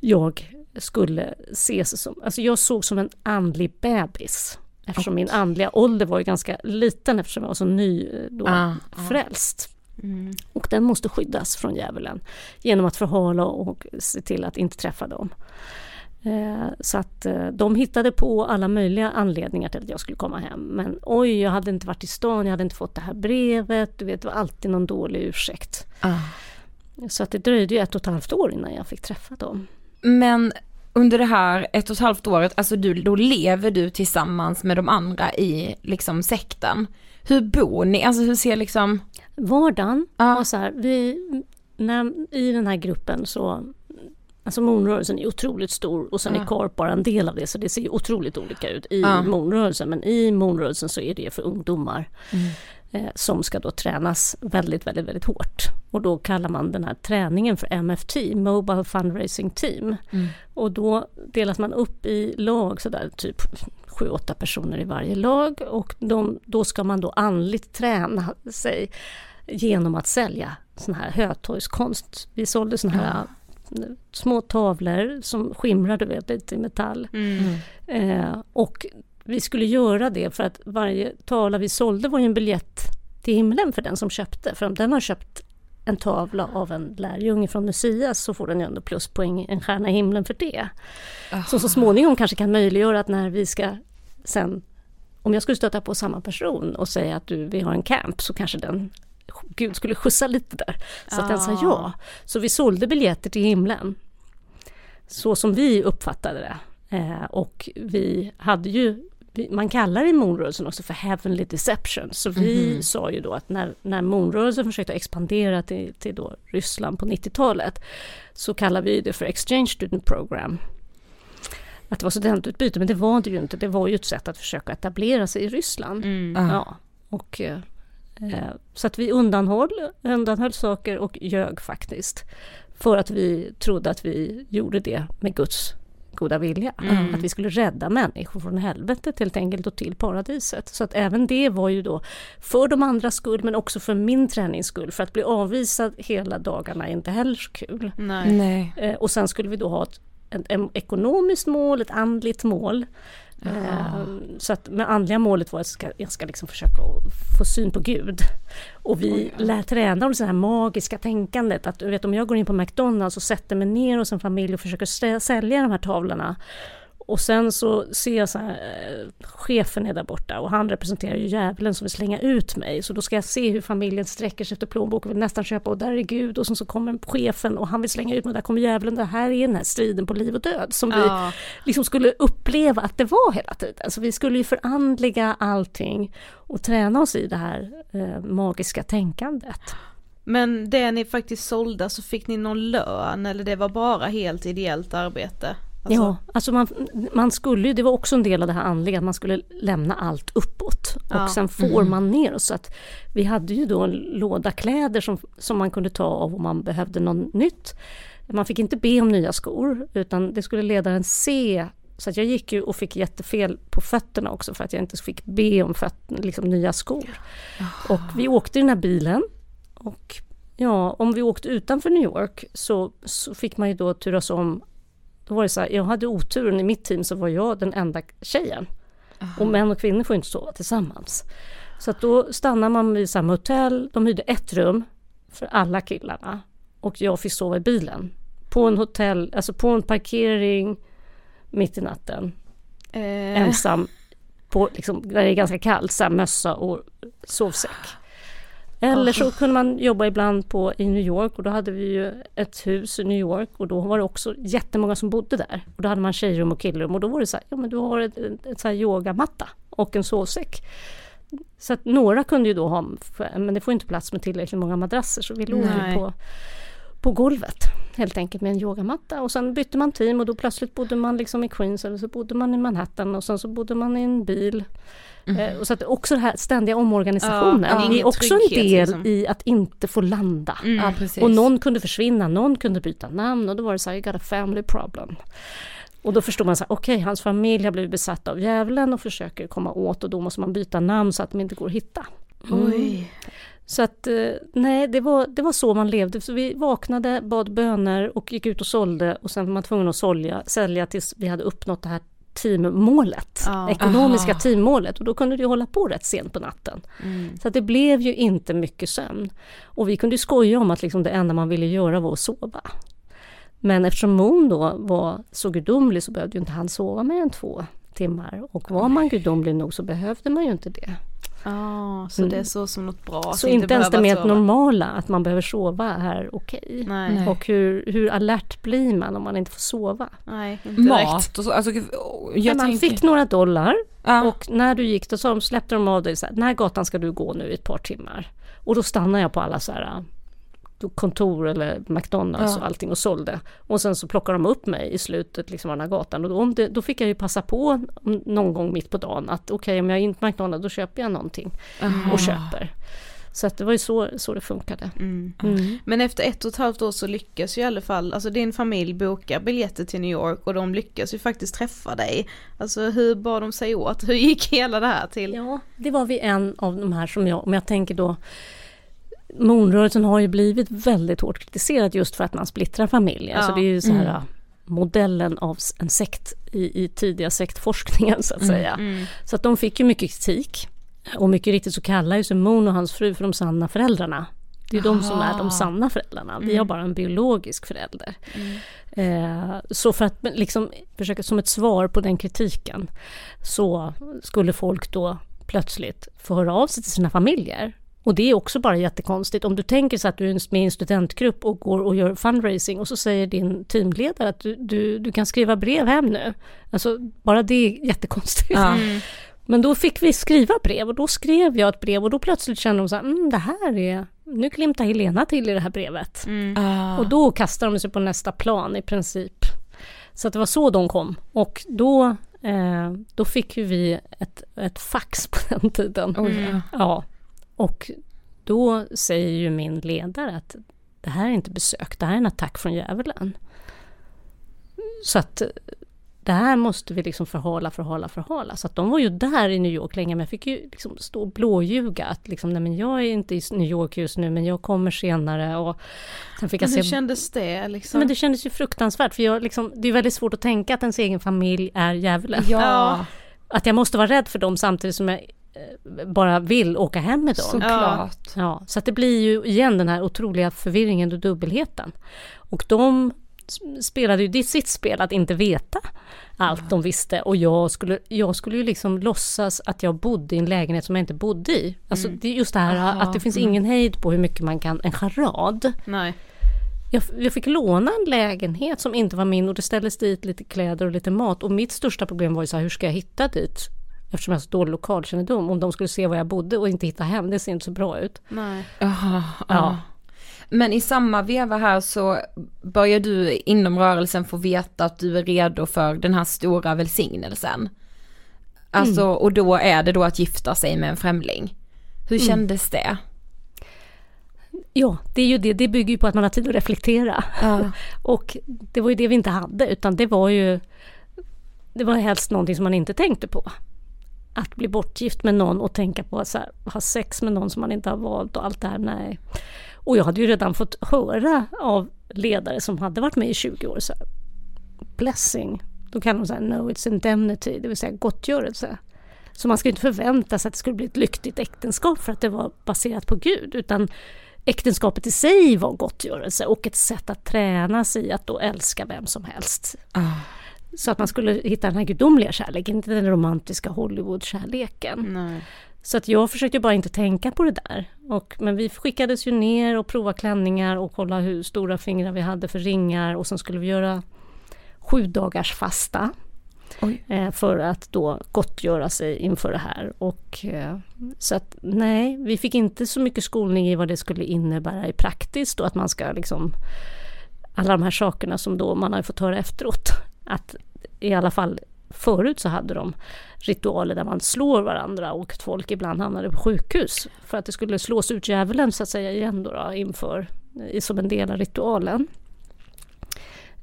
jag skulle ses som, alltså jag såg som en andlig bebis. Eftersom okay. min andliga ålder var ju ganska liten eftersom jag var så ny eh, då, ah, frälst. Mm. Och den måste skyddas från djävulen genom att förhala och se till att inte träffa dem. Eh, så att eh, de hittade på alla möjliga anledningar till att jag skulle komma hem. Men oj, jag hade inte varit i stan, jag hade inte fått det här brevet. Du vet, det var alltid någon dålig ursäkt. Ah. Så att det dröjde ju ett och ett halvt år innan jag fick träffa dem. Men under det här ett och ett halvt året, alltså du, då lever du tillsammans med de andra i liksom sekten. Hur bor ni? Alltså hur ser liksom Vardagen ja. var så här, vi, när, i den här gruppen så Alltså morgonrörelsen är otroligt stor och sen ja. är KARP bara en del av det så det ser otroligt olika ut i ja. morgonrörelsen men i morgonrörelsen så är det för ungdomar. Mm som ska då tränas väldigt, väldigt, väldigt hårt. Och då kallar man den här träningen för MFT, Mobile Fundraising Team. Mm. Och då delas man upp i lag sådär typ 7-8 personer i varje lag och de, då ska man då andligt träna sig genom att sälja sån här hötorgskonst. Vi sålde såna här ja. små tavlor som skimrar du vet lite i metall. Mm. Eh, och vi skulle göra det för att varje tavla vi sålde var ju en biljett till himlen för den som köpte. För om den har köpt en tavla av en lärjunge från Messias så får den ju ändå pluspoäng, en stjärna i himlen för det. Oh. Som så småningom kanske kan möjliggöra att när vi ska sen, om jag skulle stöta på samma person och säga att du, vi har en camp så kanske den Gud skulle skjutsa lite där. Så att den sa ja. Så vi sålde biljetter till himlen. Så som vi uppfattade det. Eh, och vi hade ju man kallar immunrörelsen också för heavenly deception. Så vi mm. sa ju då att när, när immunrörelsen försökte expandera till, till då Ryssland på 90-talet så kallar vi det för exchange student program. Att det var studentutbyte, men det var det ju inte. Det var ju ett sätt att försöka etablera sig i Ryssland. Mm. Ja, och, eh, så att vi undanhöll, undanhöll saker och ljög faktiskt. För att vi trodde att vi gjorde det med Guds goda vilja. Mm. Att vi skulle rädda människor från helvetet helt enkelt och till paradiset. Så att även det var ju då för de andras skull men också för min tränings skull. För att bli avvisad hela dagarna är inte heller så kul. Nej. Nej. Eh, och sen skulle vi då ha ett, ett, ett ekonomiskt mål, ett andligt mål. Uh, så att med andliga målet var att jag ska, jag ska liksom försöka få syn på Gud. Och vi Oj, ja. lär träna om det här magiska tänkandet att vet om jag går in på McDonalds och sätter mig ner hos en familj och försöker sälja de här tavlorna och sen så ser jag så här, eh, chefen är där borta och han representerar ju djävulen som vill slänga ut mig. Så då ska jag se hur familjen sträcker sig efter plånboken och vill nästan köpa och där är Gud och sen så kommer chefen och han vill slänga ut mig och där kommer djävulen. Det här är den här striden på liv och död som ja. vi liksom skulle uppleva att det var hela tiden. Så vi skulle ju förandliga allting och träna oss i det här eh, magiska tänkandet. Men det ni faktiskt sålde, så fick ni någon lön eller det var bara helt ideellt arbete? Alltså... Ja, alltså man, man skulle ju, det var också en del av det här andliga, man skulle lämna allt uppåt och ja. sen får mm. man ner så att vi hade ju då en låda kläder som, som man kunde ta av om man behövde något nytt. Man fick inte be om nya skor utan det skulle ledaren se så att jag gick ju och fick jättefel på fötterna också för att jag inte fick be om föt- liksom nya skor. Och vi åkte i den här bilen och ja, om vi åkte utanför New York så, så fick man ju då turas om. Då var det så här, jag hade oturen i mitt team så var jag den enda tjejen. Och män och kvinnor får inte sova tillsammans. Så att då stannar man vid samma hotell, de hyrde ett rum för alla killarna. Och jag fick sova i bilen. På en hotell, alltså på en parkering mitt i natten. Eh. Ensam, på, liksom, där det är ganska kallt, så här, mössa och sovsäck. Eller så kunde man jobba ibland på, i New York och då hade vi ju ett hus i New York och då var det också jättemånga som bodde där. Och då hade man tjejrum och killrum och då var det så här, ja men du har ett, ett, så här yogamatta och en sovsäck. Så att några kunde ju då ha, men det får inte plats med tillräckligt många madrasser så vi låg ju på, på golvet helt enkelt med en yogamatta och sen bytte man team och då plötsligt bodde man liksom i Queens eller så bodde man i Manhattan och sen så bodde man i en bil. Eh, och så att också den här ständiga omorganisationen Ja, är också en del liksom. i att inte få landa. Mm. Ja, precis. och någon kunde försvinna, någon kunde byta namn och då var det så här, you got a family problem. Och då förstår man så här, okej hans familj har blivit besatt av djävulen och försöker komma åt och då måste man byta namn så att de inte går att hitta. Mm. Oj. Så att eh, nej, det var, det var så man levde. Så vi vaknade, bad böner och gick ut och sålde och sen var man tvungen att sälja, sälja tills vi hade uppnått det här teammålet, Ja. ekonomiska Aha. teammålet och då kunde det hålla på rätt sent på natten. Mm. Så att det blev ju inte mycket sömn. Och vi kunde ju skoja om att liksom det enda man ville göra var att sova. Men eftersom Moon då var så gudomlig så behövde ju inte han sova mer än två timmar. Och var man gudomlig nog så behövde man ju inte det. Ja, så Mm. det är så som något bra. att Så inte ens det mer normala, att man behöver sova, är okej. Nej. Nej. Och hur, hur alert blir man om man inte får sova? Nej, inte Mat och så, alltså, Men jag man tänker... fick några dollar Ja. och när du gick då de, släppte de av dig så här, den här gatan ska du gå nu i ett par timmar. Och då stannade jag på alla så här kontor eller McDonalds Ja. och allting och sålde. Och sen så plockade de upp mig i slutet liksom av den här gatan och då, om det, då fick jag ju passa på någon gång mitt på dagen att okej om jag är in på McDonalds då köper jag någonting Aha. och köper. Så att det var ju så, så det funkade. Mm. Mm. Men efter ett och ett halvt år så lyckas ju i alla fall, alltså din familj bokar biljetter till New York och de lyckas ju faktiskt träffa dig. Alltså hur bar de sig åt? Hur gick hela det här till? Ja, det var vi en av de här som jag, om jag tänker då Moonrörelsen har ju blivit väldigt hårt kritiserad just för att man splittrar familjer. Ja. Så det är ju så här Mm. modellen av en sekt i, i tidiga sektforskningen så att Mm, säga. mm. Så att de fick ju mycket kritik. Och mycket riktigt så kallar ju sig Moon och hans fru för de sanna föräldrarna. Det är de som är de Aha. sanna föräldrarna. Vi Mm. har bara en biologisk förälder. Mm. Eh, så för att liksom försöka som ett svar på den kritiken så skulle folk då plötsligt få höra av sig till sina familjer. Och det är också bara jättekonstigt. Om du tänker så att du är med i en studentgrupp och går och gör fundraising och så säger din teamledare att du, du, du kan skriva brev hem nu. Alltså bara det är jättekonstigt. Ja. Mm. Men då fick vi skriva brev och då skrev jag ett brev och då plötsligt kände de så här, mm, det här är, nu glimtar Helena till i det här brevet. Mm. Ah. Och då kastade de sig på nästa plan i princip. Så att det var så de kom. Och då, eh, då fick ju vi ett, ett fax på den tiden. Oj, ja. Och då säger ju min ledare att det här är inte besök, det här är en attack från djävulen. Så att det här måste vi liksom förhala, förhala, förhala. Så att de var ju där i New York länge, men jag fick ju liksom stå och blåljuga att liksom, nej men jag är inte i New York just nu, men jag kommer senare. Och sen fick jag Men hur se kändes det liksom? men det kändes ju fruktansvärt för jag liksom, det är väldigt svårt att tänka att ens egen familj är djävulen. Ja. Att jag måste vara rädd för dem samtidigt som jag bara vill åka hem med dem. Såklart. Ja, så att det blir ju igen den här otroliga förvirringen och dubbelheten. Och de spelade ju det sitt spel att inte veta allt de visste och jag skulle, jag skulle ju liksom låtsas att jag bodde i en lägenhet som jag inte bodde i. Alltså det är just det här Aha, att det finns mm. ingen hejd på hur mycket man kan, en charad. Nej. Jag, jag fick låna en lägenhet som inte var min och det ställdes dit lite kläder och lite mat. Och mitt största problem var ju så här, hur ska jag hitta dit? Eftersom jag har så dålig lokalkännedom. Om de skulle se var jag bodde och inte hitta hem, det ser inte så bra ut. Nej. Aha, Ja. ja. Men i samma veva här så börjar du inom rörelsen få veta att du är redo för den här stora välsignelsen. Alltså, Mm. och då är det då att gifta sig med en främling. Hur Mm. kändes det? Ja, det är ju det. Det bygger ju på att man har tid att reflektera. Ja. och det var ju det vi inte hade, utan det var ju det var helst någonting som man inte tänkte på. Att bli bortgift med någon och tänka på att så här, ha sex med någon som man inte har valt och allt det här, nej. Och jag hade ju redan fått höra av ledare som hade varit med i 20 år, så här, blessing, då kan de säga no it's indemnity, det vill säga gottgörelse. Så man ska inte förvänta sig att det skulle bli ett lyckligt äktenskap för att det var baserat på Gud, utan äktenskapet i sig var gottgörelse och ett sätt att träna sig i att då älska vem som helst. Ah. Så att man skulle hitta den här gudomliga kärleken, inte den romantiska Hollywood-kärleken. Så att jag försökte bara inte tänka på det där. Och, men vi skickades ju ner och prova klänningar och kolla hur stora fingrar vi hade för ringar och sen skulle vi göra sju dagars fasta. Eh, för att då gottgöra sig inför det här. Och, eh, så att nej, vi fick inte så mycket skolning i vad det skulle innebära i praktiskt och att man ska liksom alla de här sakerna som då man har fått höra efteråt. Att i alla fall förut så hade de ritualer där man slår varandra och att folk ibland hamnade på sjukhus för att det skulle slås ut djävulen så att säga igen då, då inför, som en del av ritualen.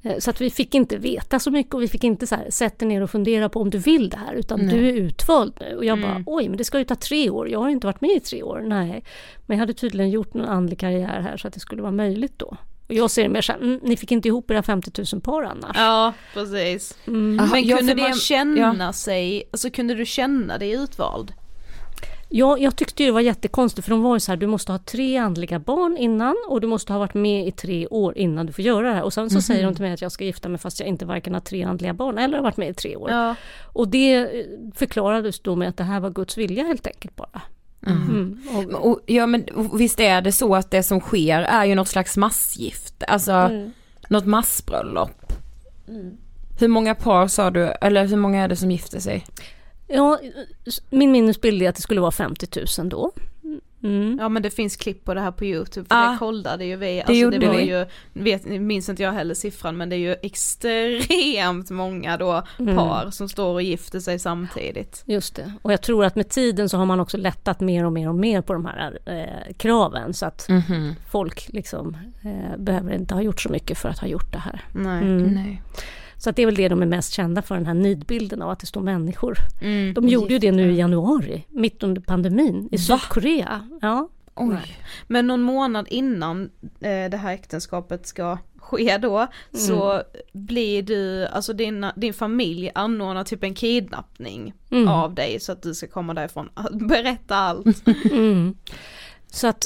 Eh, Så att vi fick inte veta så mycket och vi fick inte så här, sätta ner och fundera på om du vill det här utan Nej. du är utvald nu. Och jag bara, Mm. oj men det ska ju ta tre år, jag har inte varit med i tre år. Nej, men jag hade tydligen gjort en andlig karriär här så att det skulle vara möjligt då. Och jag ser det mer så här, mm, ni fick inte ihop era 50 000 par annars. Ja, precis. Mm. Men Ja, kunde för man det- känna ja. sig, alltså kunde du känna dig utvald? Ja, jag tyckte det var jättekonstigt för de var ju så här, du måste ha tre andliga barn innan och du måste ha varit med i tre år innan du får göra det här. Och sen så Mhm. säger de till mig att jag ska gifta mig fast jag inte varken har tre andliga barn eller har varit med i tre år. Ja. Och det eh, förklarades då med att det här var Guds vilja helt enkelt bara. Mm. Och, Och, ja men visst är det så att det som sker är ju något slags massgift, alltså Mm. något massbröllop. Hur många par sa du, eller hur många är det som gifter sig? ja, min minnesbild är att det skulle vara 50 000 då. Mm. Ja men det finns klipp på det här på youtube, för Ah. det kollade ju vi. Det Alltså, gjorde det var vi. ju, vet, minns inte jag heller siffran men det är ju extremt många då Mm. par som står och gifter sig samtidigt. Just det. Och jag tror att med tiden så har man också lättat mer och mer och mer på de här eh, kraven så att Mhm. folk liksom eh, behöver inte ha gjort så mycket för att ha gjort det här. Nej. Mm. Nej. Så att det är väl det de är mest kända för, den här nidbilden av att det står människor. Mm. De gjorde ju det nu i januari, mitt under pandemin, i Sydkorea. Ja. Oj. Men någon månad innan eh, det här äktenskapet ska ske då så Mm. blir du, alltså din, din familj anordnar typ en kidnappning Mm. av dig så att du ska komma därifrån. Berätta allt. Mm. Så att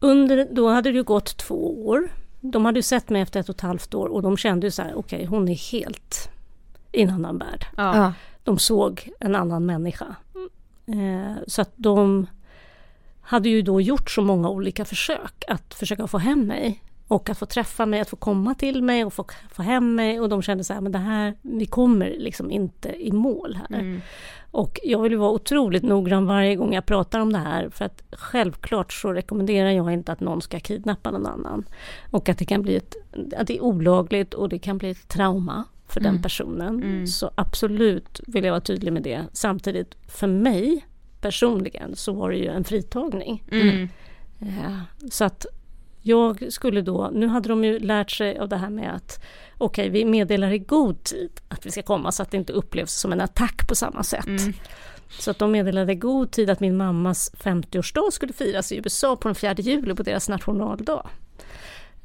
under, då hade det ju gått två år. De hade ju sett mig efter ett och ett halvt år och de kände ju så här, okej hon är helt i en annan värld. Ja. De såg en annan människa. Eh, så att de hade ju då gjort så många olika försök att försöka få hem mig. Och att få träffa mig, att få komma till mig och få, få hem mig. Och de kände så här, men det här, vi kommer liksom inte i mål här. Mm. Och jag vill ju vara otroligt noggrann varje gång jag pratar om det här. För att självklart så rekommenderar jag inte att någon ska kidnappa någon annan. Och att det kan bli ett, att det är olagligt och det kan bli ett trauma för den Mm. personen. Mm. Så absolut vill jag vara tydlig med det. Samtidigt för mig personligen så var det ju en fritagning. Mm. Eh, Så att jag skulle då, nu hade de ju lärt sig av det här med att okej, vi meddelar i god tid att vi ska komma så att det inte upplevs som en attack på samma sätt. Mm. Så att de meddelade i god tid att min mammas 50-årsdag skulle firas i USA på den 4 juli på deras nationaldag.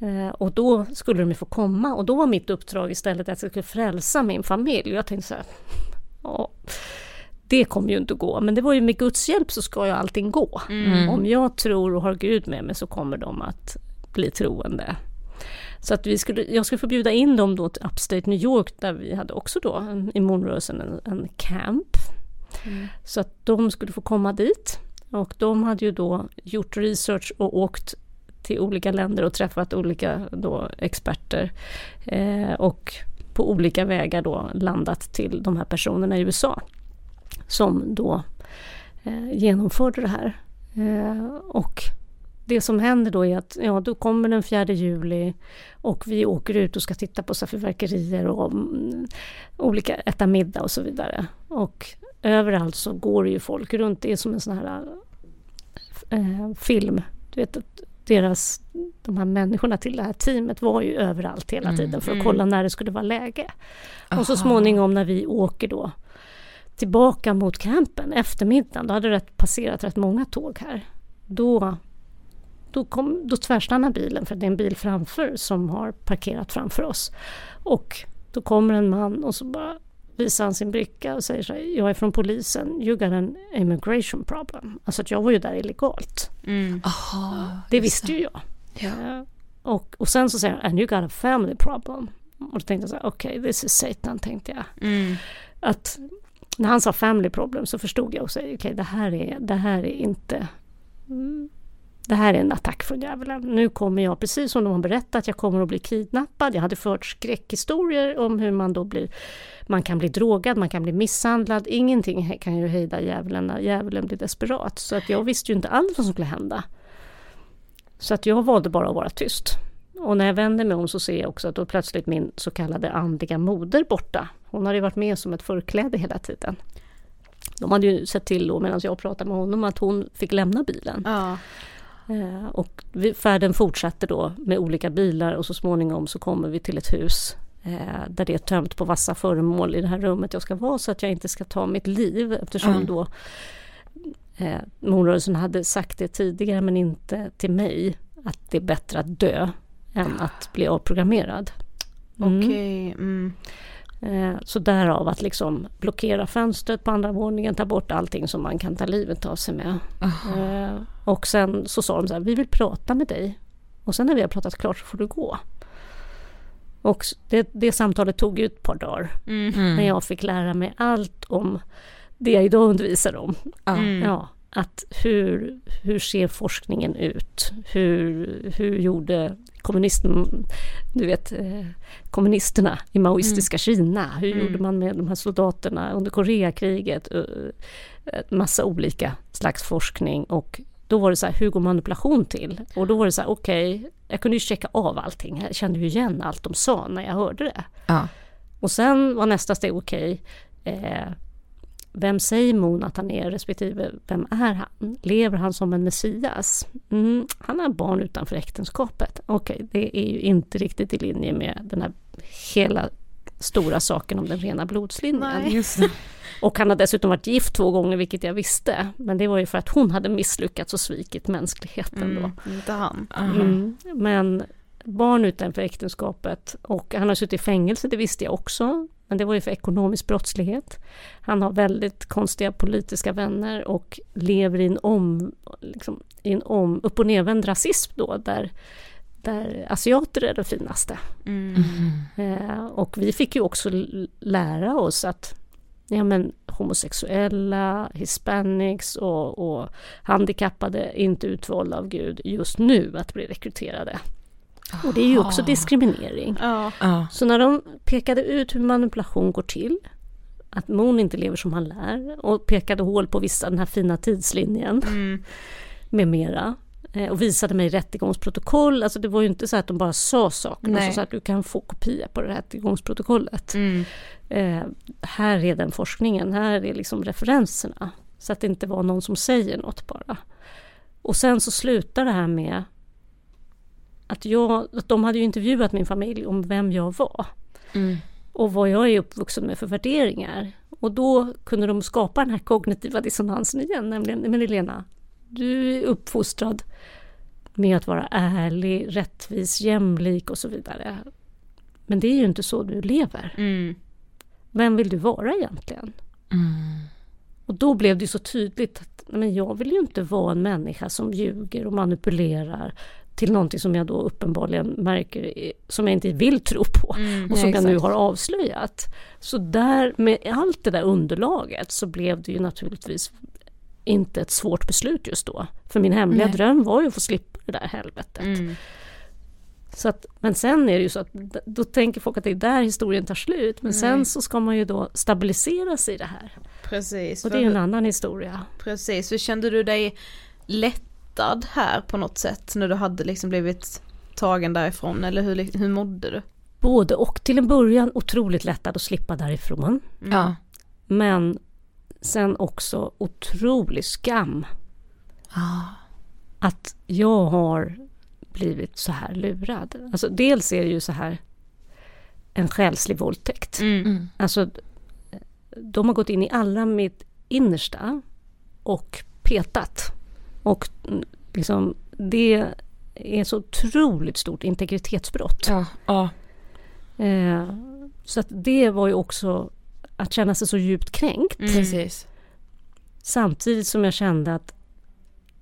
Eh, och då skulle de ju få komma och då var mitt uppdrag istället att jag skulle frälsa min familj. Jag tänkte så här, ja, det kommer ju inte att gå. Men det var ju med Guds hjälp så ska ju allting gå. Mm. Om jag tror och har Gud med mig så kommer de att bli troende. Så att vi skulle, jag skulle få bjuda in dem då till Upstate New York där vi hade också då en, i morgonrörelsen en, en camp. Så att de skulle få komma dit. Och de hade ju då gjort research och åkt till olika länder och träffat olika då experter. Eh, och på olika vägar då landat till de här personerna i USA. Som då eh, genomförde det här. Eh, och det som händer då är att ja, då kommer den 4 juli och vi åker ut och ska titta på så fyrverkerier och mm, olika, äta middag och så vidare. Och överallt så går det ju folk runt. Det är som en sån här eh, film. Du vet, att deras, de här människorna till det här teamet var ju överallt hela Mm, tiden för att mm. kolla när det skulle vara läge. Och så Aha. småningom när vi åker då tillbaka mot campen eftermiddagen, då hade det passerat rätt många tåg här. Då, då, kom, då tvärstannar bilen för det är en bil framför som har parkerat framför oss. Och då kommer en man och så bara visar han sin bricka och säger så här, jag är från polisen, you got an immigration problem. Alltså att jag var ju där illegalt. Mm. det visste ju jag. Eh, Och, och sen så säger han, and you got a family problem. Och då tänkte jag så här, okej, this is Satan, tänkte jag. Mm. Att när han sa family problem så förstod jag också, okej, det här är, det här är inte det här är en attack från djävulen. Nu kommer jag, precis som de har berättat, jag kommer att bli kidnappad. Jag hade fört skräckhistorier om hur man då blir, man kan bli drogad, man kan bli misshandlad. Ingenting kan ju hejda djävulen när djävulen blir desperat. Så att jag visste ju inte alls vad som skulle hända. Så att jag valde bara att vara tyst. Och när jag vänder mig om så ser jag också att då plötsligt min så kallade andliga moder borta. Hon hade ju varit med som ett förkläde hela tiden. De hade ju sett till då medan jag pratade med honom att hon fick lämna bilen. Ja. Eh, Och färden fortsatte då med olika bilar och så småningom så kommer vi till ett hus eh, där det är tömt på vassa föremål i det här rummet jag ska vara så att jag inte ska ta mitt liv eftersom Mm. då eh, morrörelsen hade sagt det tidigare men inte till mig att det är bättre att dö än att bli avprogrammerad. Mm. Okej. Mm. Eh, Så därav att liksom blockera fönstret på andra våningen, ta bort allting som man kan ta livet av sig med. Eh, Och sen så sa de så här, vi vill prata med dig. Och sen när vi har pratat klart så får du gå. Och det, det samtalet tog ju ett par dagar. Mm. När jag fick lära mig allt om det jag idag undervisar om. Mm. Ja, att hur, hur ser forskningen ut? Hur, hur gjorde kommunisten, du vet, eh, kommunisterna i maoistiska Kina? Hur Mm. gjorde man med de här soldaterna under Koreakriget? Eh, massa olika slags forskning och då var det så här, hur går manipulation till? Och då var det så här, okej, jag kunde ju checka av allting. Jag kände ju igen allt de sa när jag hörde det. Ja. Och sen var nästa steg, okej, eh, vem säger Mon att han är respektive vem är han? Lever han som en Messias? Mm, han har barn utanför äktenskapet. Okej, det är ju inte riktigt i linje med den här hela stora saken om den rena blodslinjen. Nej. Just det. Och han har dessutom varit gift två gånger, vilket jag visste. Men det var ju för att hon hade misslyckats och svikit mänskligheten då. Mm. Inte han. Mm. Men barn utanför äktenskapet och han har suttit i fängelse, det visste jag också. Men det var ju för ekonomisk brottslighet. Han har väldigt konstiga politiska vänner och lever i en, om, liksom, i en om, upp och nervänd rasism då, där, där asiater är det finaste. Mm. Eh, och vi fick ju också lära oss att ja, men, homosexuella, hispanics och, och handikappade är inte utvalda av Gud just nu att bli rekryterade. Och det är ju också Aha. diskriminering. Ja. Ja. Så när de pekade ut hur manipulation går till, att Mon inte lever som han lär och pekade hål på vissa, den här fina tidslinjen Mm. med mera eh, och visade mig rättegångsprotokoll. Alltså det var ju inte så att de bara sa saker, de sa att du kan få kopia på det här rättegångsprotokollet. Mm. Eh, här är den forskningen, här är liksom referenserna. Så att det inte var någon som säger något bara. Och sen så slutar det här med att, jag, att de hade ju intervjuat min familj om vem jag var. Mm. Och vad jag är uppvuxen med för värderingar. Och då kunde de skapa den här kognitiva dissonansen igen, nämligen, men Elena, du är uppfostrad med att vara ärlig, rättvis, jämlik och så vidare. Men det är ju inte så du lever. Mm. Vem vill du vara egentligen? Och då blev det så tydligt att men jag vill ju inte vara en människa som ljuger och manipulerar till någonting som jag då uppenbarligen märker är- som jag inte vill tro på Mm, och som ja, jag nu har avslöjat. Så där med allt det där underlaget så blev det ju naturligtvis inte ett svårt beslut just då. För min hemliga Nej. dröm var ju att få slippa det där helvetet. Mm. Så att, men sen är det ju så att då tänker folk att det är där historien tar slut. Men Nej. sen så ska man ju då stabilisera sig i det här. Precis. Och det är ju en annan historia. Precis, hur kände du dig lättad här på något sätt när du hade liksom blivit tagen därifrån eller hur, hur mådde du? Både och. Till en början otroligt lättad att slippa därifrån. Ja. Men sen också otrolig skam. Att jag har blivit så här lurad. Alltså dels är det ju så här en själslig våldtäkt. Mm. Alltså de har gått in i alla mitt innersta och petat. Och mm, liksom det är så otroligt stort integritetsbrott. Ja, ja. Eh, så att det var ju också att känna sig så djupt kränkt. Mm. Precis. Samtidigt som jag kände att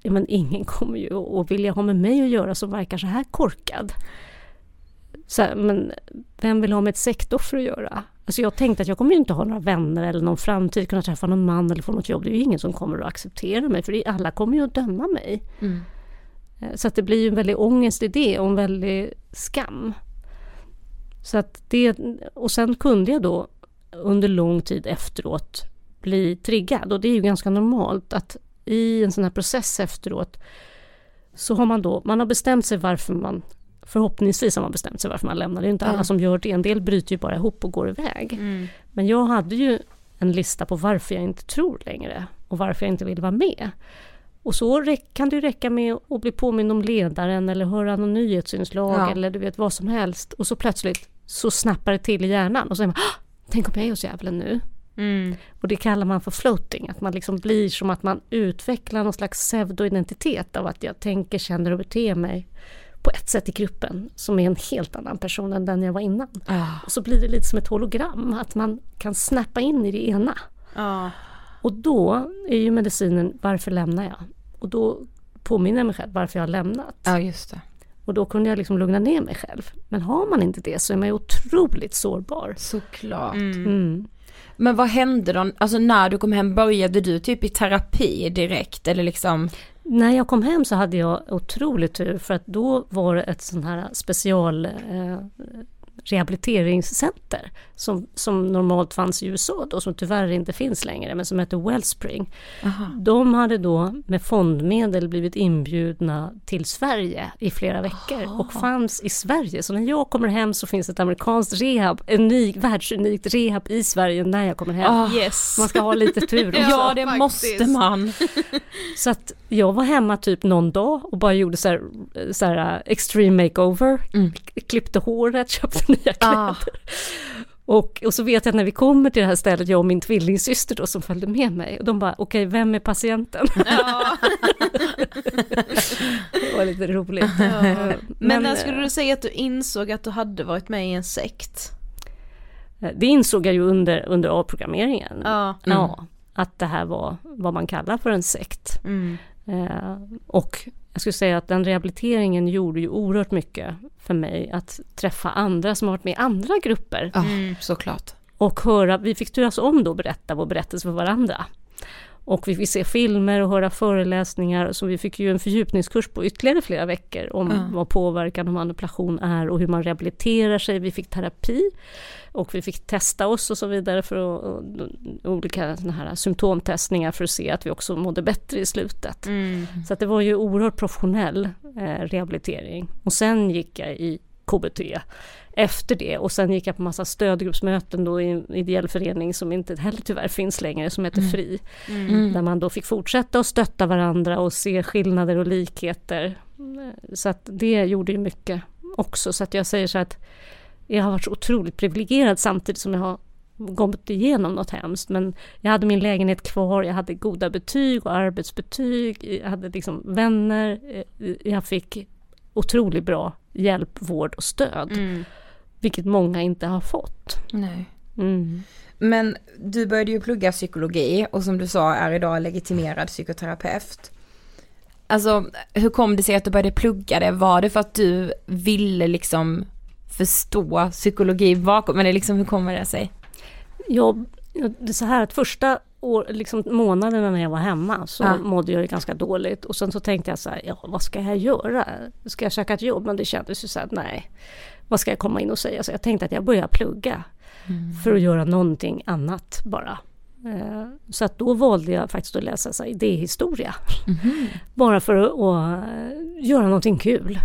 ja, men ingen kommer ju att vilja ha med mig att göra som verkar så här korkad. Så här, men vem vill ha med ett sektoffer att göra? Alltså jag tänkte att jag kommer ju inte ha några vänner eller någon framtid, kunna träffa någon man eller få något jobb. Det är ju ingen som kommer att acceptera mig för alla kommer ju att döma mig. Mm. Eh, Så att det blir ju en väldig ångest i det och en väldig skam. Så att det, och sen kunde jag då under lång tid efteråt bli triggad och det är ju ganska normalt att i en sån här process efteråt så har man då, man har bestämt sig varför man Förhoppningsvis har man bestämt sig varför man lämnar. Det är inte Ja. alla som gör det. En del bryter ju bara ihop och går iväg. Mm. Men jag hade ju en lista på varför jag inte tror längre och varför jag inte vill vara med. Och så kan det ju räcka med att bli påmind om ledaren eller höra någon nyhetsinslag Ja. eller du vet vad som helst. Och så plötsligt så snappar det till i hjärnan och så är man "Ah, Tänk om jag är hos djävulen nu? Mm. Och det kallar man för floating, att man liksom blir som att man utvecklar någon slags pseudoidentitet av att jag tänker, känner och beter mig på ett sätt i gruppen som är en helt annan person än den jag var innan. Och så blir det lite som ett hologram, att man kan snappa in i det ena. Ja. Och då är ju medicinen, varför lämnar jag? Och då påminner jag mig själv varför jag har lämnat. Ja, just det. Och då kunde jag liksom lugna ner mig själv. Men har man inte det så är man ju otroligt sårbar. Såklart. Mm. Men vad hände då, alltså när du kom hem, började du typ i terapi direkt eller liksom? När jag kom hem så hade jag otroligt tur för att då var det ett sånt här special eh, rehabiliteringscenter som, som normalt fanns i USA då, som tyvärr inte finns längre, men som heter Wellspring. De hade då med fondmedel blivit inbjudna till Sverige i flera veckor och fanns i Sverige. Så när jag kommer hem så finns ett amerikanskt rehab, unik, världsunikt rehab i Sverige när jag kommer hem. Ah. Yes. Man ska ha lite tur också. Ja, det faktiskt. måste man. Så att jag var hemma typ någon dag och bara gjorde så här, så här extreme makeover. Klippte håret, köpte nya kläder. Ah. Och, och så vet jag att när vi kommer till det här stället, jag och min tvillingsyster då som följde med mig, och de bara okej, vem är patienten? Ja. det var lite roligt. Ja. Men, Men, när skulle du säga att du insåg att du hade varit med i en sekt? eh, Det insåg jag ju under, under avprogrammeringen. Ja. Ja, att det här var vad man kallar för en sekt. Mm. Eh, och jag skulle säga att den rehabiliteringen gjorde ju oerhört mycket för mig att träffa andra som har varit med i andra grupper. Ja, Mm. såklart. Och höra, vi fick turas om då att berätta vår berättelse för varandra. Och vi fick se filmer och höra föreläsningar, så vi fick ju en fördjupningskurs på ytterligare flera veckor om Ja. vad påverkan och manipulation är och hur man rehabiliterar sig. Vi fick terapi och vi fick testa oss och så vidare för att, olika såna här symptomtestningar för att se att vi också mådde bättre i slutet. Mm. Så det var ju oerhört professionell eh, rehabilitering. Och sen gick jag i KBT efter det och sen gick jag på massa stödgruppsmöten då i en ideell förening som inte heller tyvärr finns längre som heter FRI. Mm. Där man då fick fortsätta att stötta varandra och se skillnader och likheter. Så att det gjorde ju mycket också. Så att jag säger så att jag har varit så otroligt privilegierad samtidigt som jag har gått igenom något hemskt. Men jag hade min lägenhet kvar, jag hade goda betyg och arbetsbetyg, jag hade liksom vänner, jag fick otroligt bra hjälp, vård och stöd. Mm. Vilket många inte har fått. Nej. Mm. Men du började ju plugga psykologi och som du sa är idag legitimerad psykoterapeut. Alltså hur kom det sig att du började plugga det? Var det för att du ville liksom förstå psykologi bakom, eller liksom hur kommer det sig? Jag, det är så här att första år, liksom månaderna när jag var hemma så Ja. mådde jag ganska dåligt och sen så tänkte jag så här, ja vad ska jag göra? Ska jag söka ett jobb? Men det kändes ju så här, nej, vad ska jag komma in och säga? Så jag tänkte att jag börjar plugga för att göra någonting annat bara. Eh, Så att då valde jag faktiskt att läsa så idéhistoria. Bara för att, att eh, göra någonting kul,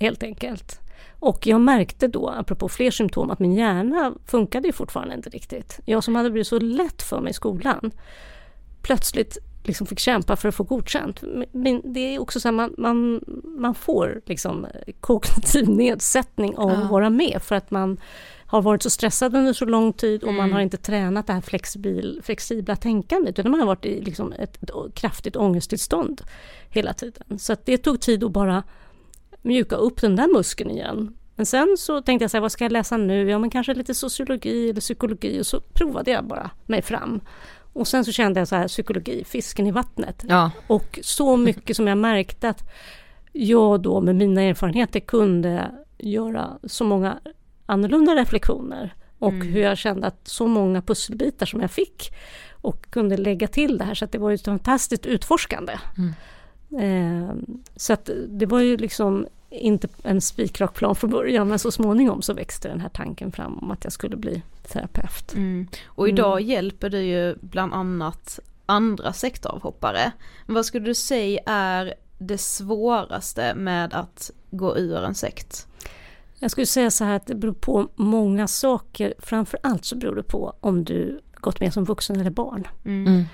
helt enkelt. Och jag märkte då, apropå fler symptom, att min hjärna funkade ju fortfarande inte riktigt. Jag som hade blivit så lätt för mig i skolan. Plötsligt liksom fick kämpa för att få godkänt. Men det är också så att man, man, man får liksom kognitiv nedsättning av att vara med för att man har varit så stressad under så lång tid och mm. man har inte tränat det här flexibil, flexibla tänkandet utan man har varit i liksom ett, ett kraftigt ångesttillstånd hela tiden. Så det tog tid att bara mjuka upp den där muskeln igen. Men sen så tänkte jag så här, vad ska jag läsa nu? Ja men kanske lite sociologi eller psykologi och så provade jag bara mig fram. Och sen så kände jag så här, psykologi, fisken i vattnet. Ja. Och så mycket som jag märkte att jag då med mina erfarenheter kunde göra så många annorlunda reflektioner. Och mm. hur jag kände att så många pusselbitar som jag fick och kunde lägga till det här så att det var ett fantastiskt utforskande. Mm. Eh, så att det var ju liksom inte en spikrak plan från början men så småningom så växte den här tanken fram om att jag skulle bli terapeut. Mm. Och idag mm. hjälper du ju bland annat andra sektoravhoppare. Men vad skulle du säga är det svåraste med att gå ur en sekt? Jag skulle säga så här att det beror på många saker. Framför allt så beror det på om du gått med som vuxen eller barn. Mm. mm.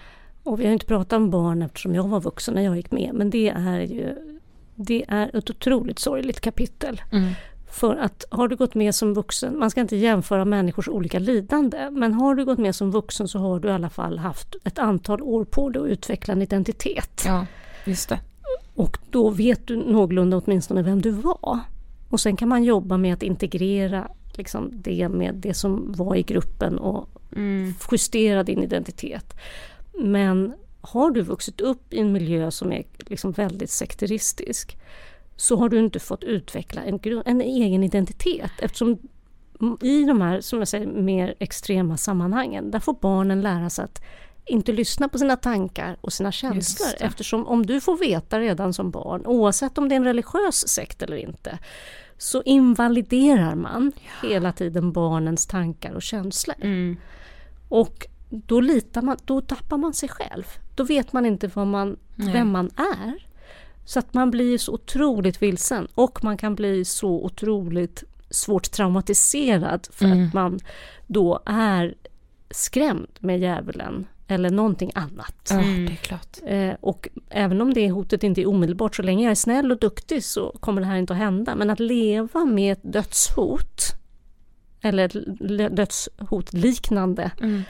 Och vi har inte pratat om barn eftersom jag var vuxen när jag gick med. Men det är ju det är ett otroligt sorgligt kapitel. Mm. För att har du gått med som vuxen, man ska inte jämföra människors olika lidande, men har du gått med som vuxen så har du i alla fall haft ett antal år på dig att utveckla en identitet. Ja, just det. Och då vet du någorlunda åtminstone vem du var. Och sen kan man jobba med att integrera liksom det med det som var i gruppen och mm. justera din identitet. Men har du vuxit upp i en miljö som är liksom väldigt sekteristisk så har du inte fått utveckla en, en egen identitet eftersom i de här som jag säger, mer extrema sammanhangen där får barnen lära sig att inte lyssna på sina tankar och sina känslor eftersom om du får veta redan som barn oavsett om det är en religiös sekt eller inte så invaliderar man ja. hela tiden barnens tankar och känslor. Mm. Och då, litar man, då tappar man sig själv. Då vet man inte vad man, vem man är. Så att man blir så otroligt vilsen och man kan bli så otroligt svårt traumatiserad för mm. att man då är skrämd med djävulen eller någonting annat. Mm. det är klart. Eh, och även om det hotet inte är omedelbart, så länge jag är snäll och duktig så kommer det här inte att hända. Men att leva med ett dödshot eller dödshot liknande mm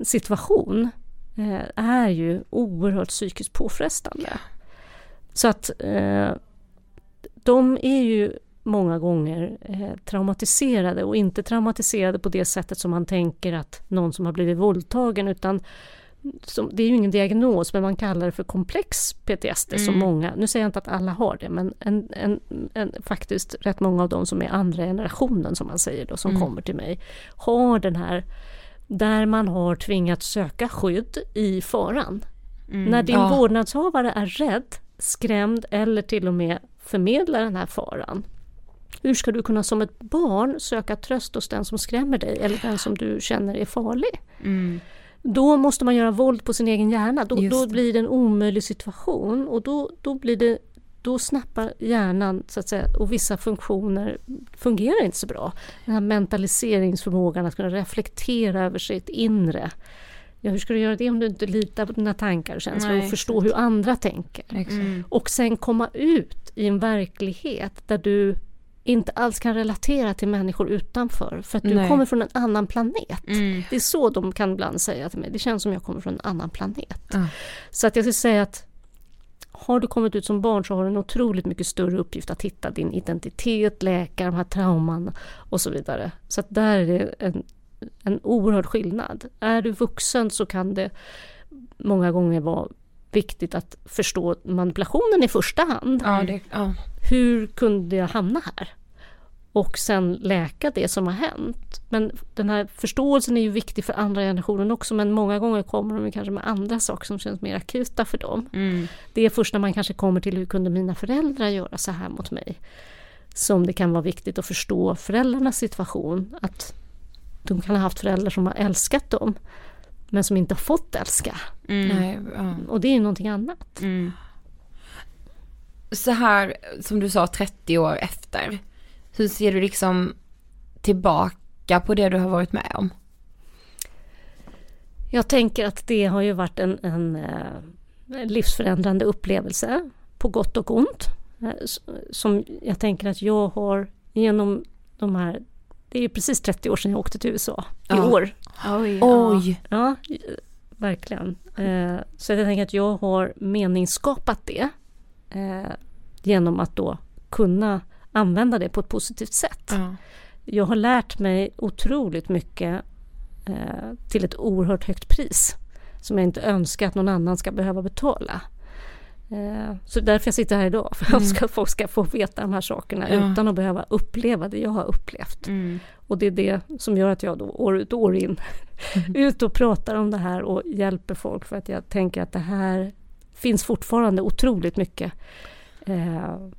situation eh, är ju oerhört psykiskt påfrestande. Så att eh, de är ju många gånger eh, traumatiserade och inte traumatiserade på det sättet som man tänker att någon som har blivit våldtagen utan som, det är ju ingen diagnos men man kallar det för komplex PTSD mm. som många, nu säger jag inte att alla har det men en, en, en, faktiskt rätt många av dem som är andra generationen som man säger då som mm. kommer till mig har den här där man har tvingats söka skydd i faran. Mm, När din ja. vårdnadshavare är rädd, skrämd eller till och med förmedlar den här faran. Hur ska du kunna som ett barn söka tröst hos den som skrämmer dig eller den som du känner är farlig? Mm. Då måste man göra våld på sin egen hjärna. Då, då blir det en omöjlig situation och då, då blir det då snappar hjärnan så att säga, och vissa funktioner fungerar inte så bra. Den här mentaliseringsförmågan att kunna reflektera över sitt inre. Ja, hur ska du göra det om du inte litar på dina tankar och känslor Nej, och förstå hur andra tänker? Mm. Och sen komma ut i en verklighet där du inte alls kan relatera till människor utanför för att du Nej. kommer från en annan planet. Mm. Det är så de kan ibland säga till mig, det känns som jag kommer från en annan planet. Mm. Så att jag skulle säga att har du kommit ut som barn så har du en otroligt mycket större uppgift att hitta din identitet, läka de här trauman och så vidare. Så att där är det en, en oerhörd skillnad. Är du vuxen så kan det många gånger vara viktigt att förstå manipulationen i första hand. Ja, det, ja. Hur kunde jag hamna här? och sen läka det som har hänt. Men den här förståelsen är ju viktig för andra generationen också men många gånger kommer de kanske med andra saker som känns mer akuta för dem. Mm. Det är först när man kanske kommer till hur kunde mina föräldrar göra så här mot mig? Som det kan vara viktigt att förstå föräldrarnas situation. Att de kan ha haft föräldrar som har älskat dem men som inte har fått älska. Mm. Och det är någonting annat. Mm. Så här som du sa 30 år efter hur ser du liksom tillbaka på det du har varit med om? Jag tänker att det har ju varit en, en, eh, livsförändrande upplevelse på gott och ont. eh, Som jag tänker att jag har genom de här, det är ju precis 30 år sedan jag åkte till USA, i Ja. år. Oj. Oj. Ja, verkligen. Eh, Så jag tänker att jag har meningsskapat det eh, genom att då kunna använda det på ett positivt sätt. Ja. Jag har lärt mig otroligt mycket eh, till ett oerhört högt pris som jag inte önskar att någon annan ska behöva betala. Eh, så därför jag sitter här idag, för jag Mm. att folk ska få veta de här sakerna Ja. utan att behöva uppleva det jag har upplevt. Mm. Och det är det som gör att jag då år ut och år in ut och pratar om det här och hjälper folk för att jag tänker att det här finns fortfarande otroligt mycket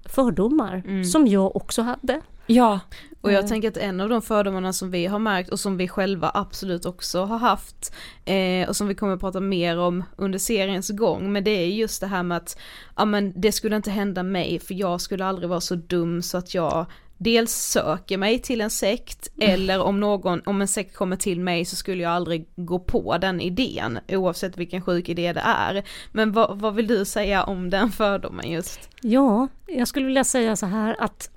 fördomar Mm. som jag också hade. Ja. Och jag Eh. tänker att en av de fördomarna som vi har märkt och som vi själva absolut också har haft eh, och som vi kommer att prata mer om under seriens gång men det är just det här med att ja men det skulle inte hända mig för jag skulle aldrig vara så dum så att jag dels söker mig till en sekt eller om någon, om en sekt kommer till mig så skulle jag aldrig gå på den idén oavsett vilken sjuk idé det är. Men vad, vad vill du säga om den fördomen just? Ja, jag skulle vilja säga så här att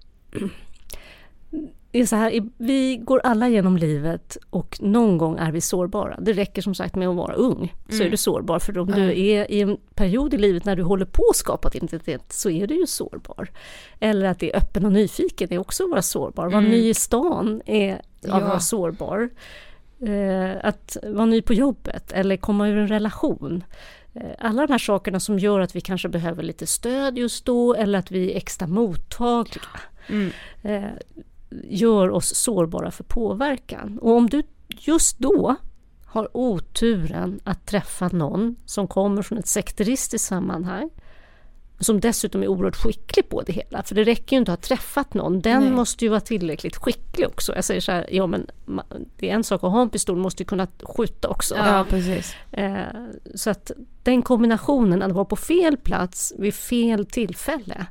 det är så här, vi går alla genom livet och någon gång är vi sårbara. Det räcker som sagt med att vara ung, så Mm. är du sårbar. För om du är i en period i livet när du håller på att skapa ett identitet så är du ju sårbar. Eller att det är öppen och nyfiken är också att vara sårbar. Vara Mm. ny i stan är att Ja. vara sårbar. Eh, att vara ny på jobbet eller komma ur en relation. Eh, Alla de här sakerna som gör att vi kanske behöver lite stöd just då eller att vi är extra mottagliga Mm. Gör oss sårbara för påverkan. Och om du just då har oturen att träffa någon som kommer från ett sekteristiskt sammanhang som dessutom är oerhört skicklig på det hela. För det räcker ju inte att ha träffat någon. Den Nej. måste ju vara tillräckligt skicklig också. Jag säger så här, ja men det är en sak att ha en pistol, måste ju kunna skjuta också. Ja, precis. Eh, så att den kombinationen, att vara på fel plats vid fel tillfälle.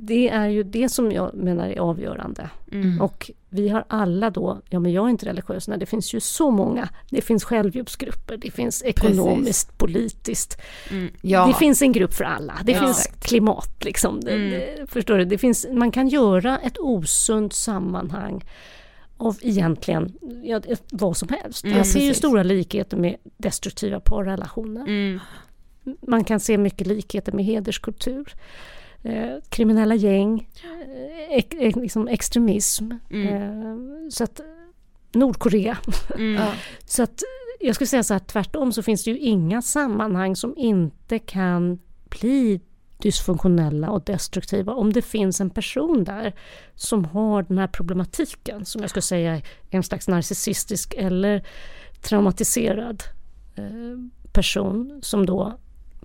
Det är ju det som jag menar är avgörande. Mm. Och vi har alla då, ja men jag är inte religiös, nej, det finns ju så många. Det finns självhjälpsgrupper, det finns ekonomiskt, politiskt. Mm. Ja. Det finns en grupp för alla. Det Exakt. finns klimat liksom. Det, Mm. det, förstår du? Det finns, man kan göra ett osunt sammanhang av egentligen ja, vad som helst. Mm, jag ser ju precis. stora likheter med destruktiva parrelationer. Mm. Man kan se mycket likheter med hederskultur. Eh, kriminella gäng, eh, ek, ek, liksom extremism. Mm. Eh, så att Nordkorea. Mm. Så att jag skulle säga så här tvärtom så finns det ju inga sammanhang som inte kan bli dysfunktionella och destruktiva om det finns en person där som har den här problematiken som jag skulle säga är en slags narcissistisk eller traumatiserad person som då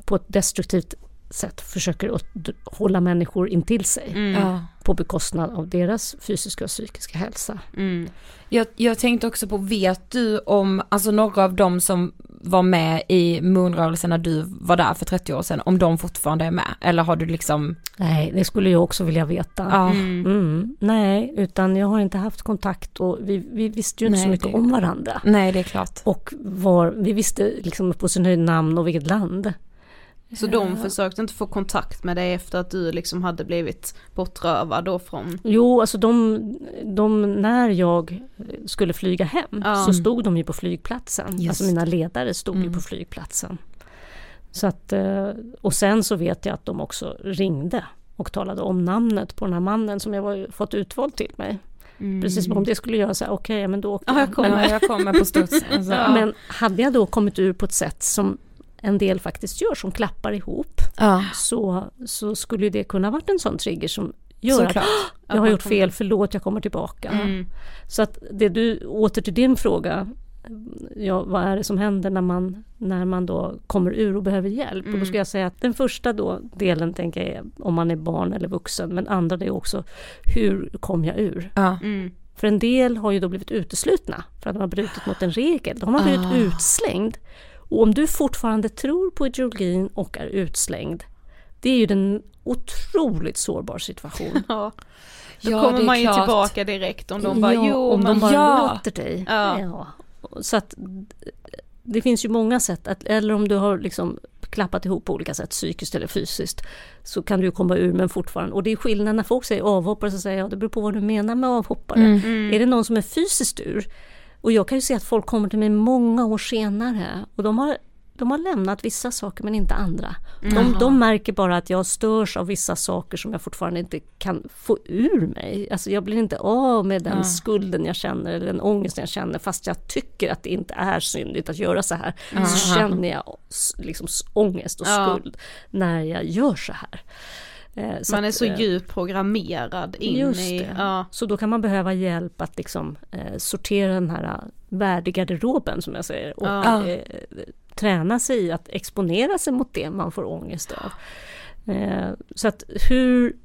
på ett destruktivt sätt försöker att hålla människor intill sig Mm. På bekostnad av deras fysiska och psykiska hälsa. Mm. Jag, jag tänkte också på, vet du om, alltså några av dem som var med i Moonrörelsen när du var där för 30 år sedan, om de fortfarande är med? Eller har du liksom, Nej, det skulle jag också vilja veta. ja, Mm. Mm, nej, utan jag har inte haft kontakt och vi, vi visste ju inte så Nej, mycket det- om varandra. nej det är klart. Och var, vi visste liksom på sin höjd namn och vilket land. Så de försökte inte få kontakt med dig efter att du liksom hade blivit bortrövad då från Jo, alltså de, de när jag skulle flyga hem Ja. så stod de ju på flygplatsen. Just Alltså mina ledare stod ju Mm. på flygplatsen. Så att, eh, och sen så vet jag att de också ringde och talade om namnet på den här mannen som jag var, fått utvald till mig. Precis som om det skulle göra så här, okej, men då åker Ja, jag kommer. Men jag kommer på studs. Alltså, ja. Men hade jag då kommit ur på ett sätt som en del faktiskt gör, som klappar ihop, ja, så, så skulle det kunna varit en sån trigger som gör att såklart. jag har gjort fel, förlåt, jag kommer tillbaka. Mm. Så att det du, åter till din fråga, ja, vad är det som händer när man, när man då kommer ur och behöver hjälp? Och då ska jag säga att den första då delen tänker jag är om man är barn eller vuxen, men andra det är också hur kom jag ur? Ja. Mm. För en del har ju då blivit uteslutna för att de har brutit mot en regel. De har blivit Ah. utslängd. Och om du fortfarande tror på ideologin och är utslängd, det är ju en otroligt sårbar situation. Ja. Då Ja, kommer man ju klart. tillbaka direkt om de bara ja, jo om de bara ja. låter dig. Ja. Ja. Så att det finns ju många sätt, att, eller om du har liksom klappat ihop på olika sätt, psykiskt eller fysiskt, så kan du komma ur men fortfarande. Och det är skillnad när folk säger avhoppare så säger jag, det beror på vad du menar med avhoppare. Mm. Mm. Är det någon som är fysiskt ur? Och jag kan ju se att folk kommer till mig många år senare och de har, de har lämnat vissa saker men inte andra. De, Jaha. de märker bara att jag störs av vissa saker som jag fortfarande inte kan få ur mig. Alltså jag blir inte av med den Ja. skulden jag känner eller den ångesten jag känner fast jag tycker att det inte är syndigt att göra så här. Ja. Så känner jag liksom ångest och skuld när jag gör så här. Eh, Man är så eh, djupt programmerad in i... Ja. Så då kan man behöva hjälp att liksom eh, sortera den här eh, värdegarderoben som jag säger och Ja. eh, träna sig i att exponera sig mot det man får ångest av. Eh, så att hur,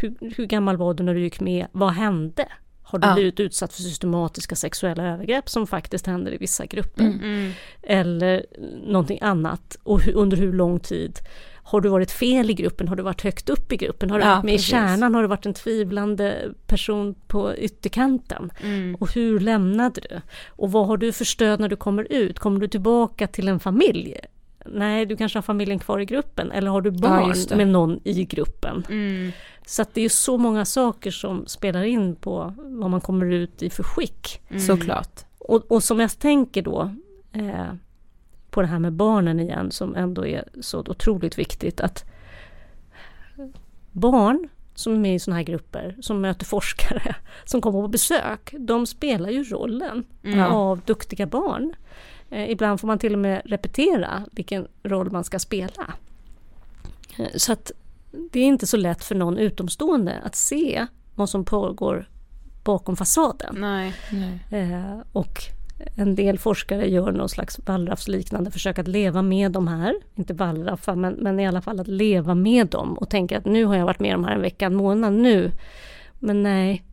hur, hur gammal var du när du gick med? Vad hände? Har du Ja. blivit utsatt för systematiska sexuella övergrepp som faktiskt händer i vissa grupper? Mm. Mm. Eller någonting annat? Och hur, under hur lång tid? Har du varit fel i gruppen? Har du varit högt upp i gruppen? Har du Ja, varit med precis. i kärnan? Har du varit en tvivlande person på ytterkanten? Mm. Och hur lämnade du? Och vad har du för stöd när du kommer ut? Kommer du tillbaka till en familj? Nej, du kanske har familjen kvar i gruppen. Eller har du barn det. med någon i gruppen? Mm. Så att det är så många saker som spelar in på vad man kommer ut i för skick. Mm. Såklart. Och, och som jag tänker då eh, på det här med barnen igen som ändå är så otroligt viktigt att barn som är med i sådana här grupper, som möter forskare, som kommer på besök, de spelar ju rollen Mm. av duktiga barn. Eh, ibland får man till och med repetera vilken roll man ska spela. Eh, så att det är inte så lätt för någon utomstående att se vad som pågår bakom fasaden. Nej. Eh, och en del forskare gör någon slags wallraffsliknande försök att leva med de här, inte wallraffar men, men i alla fall att leva med dem och tänka att nu har jag varit med de här en vecka, en månad nu. Men nej,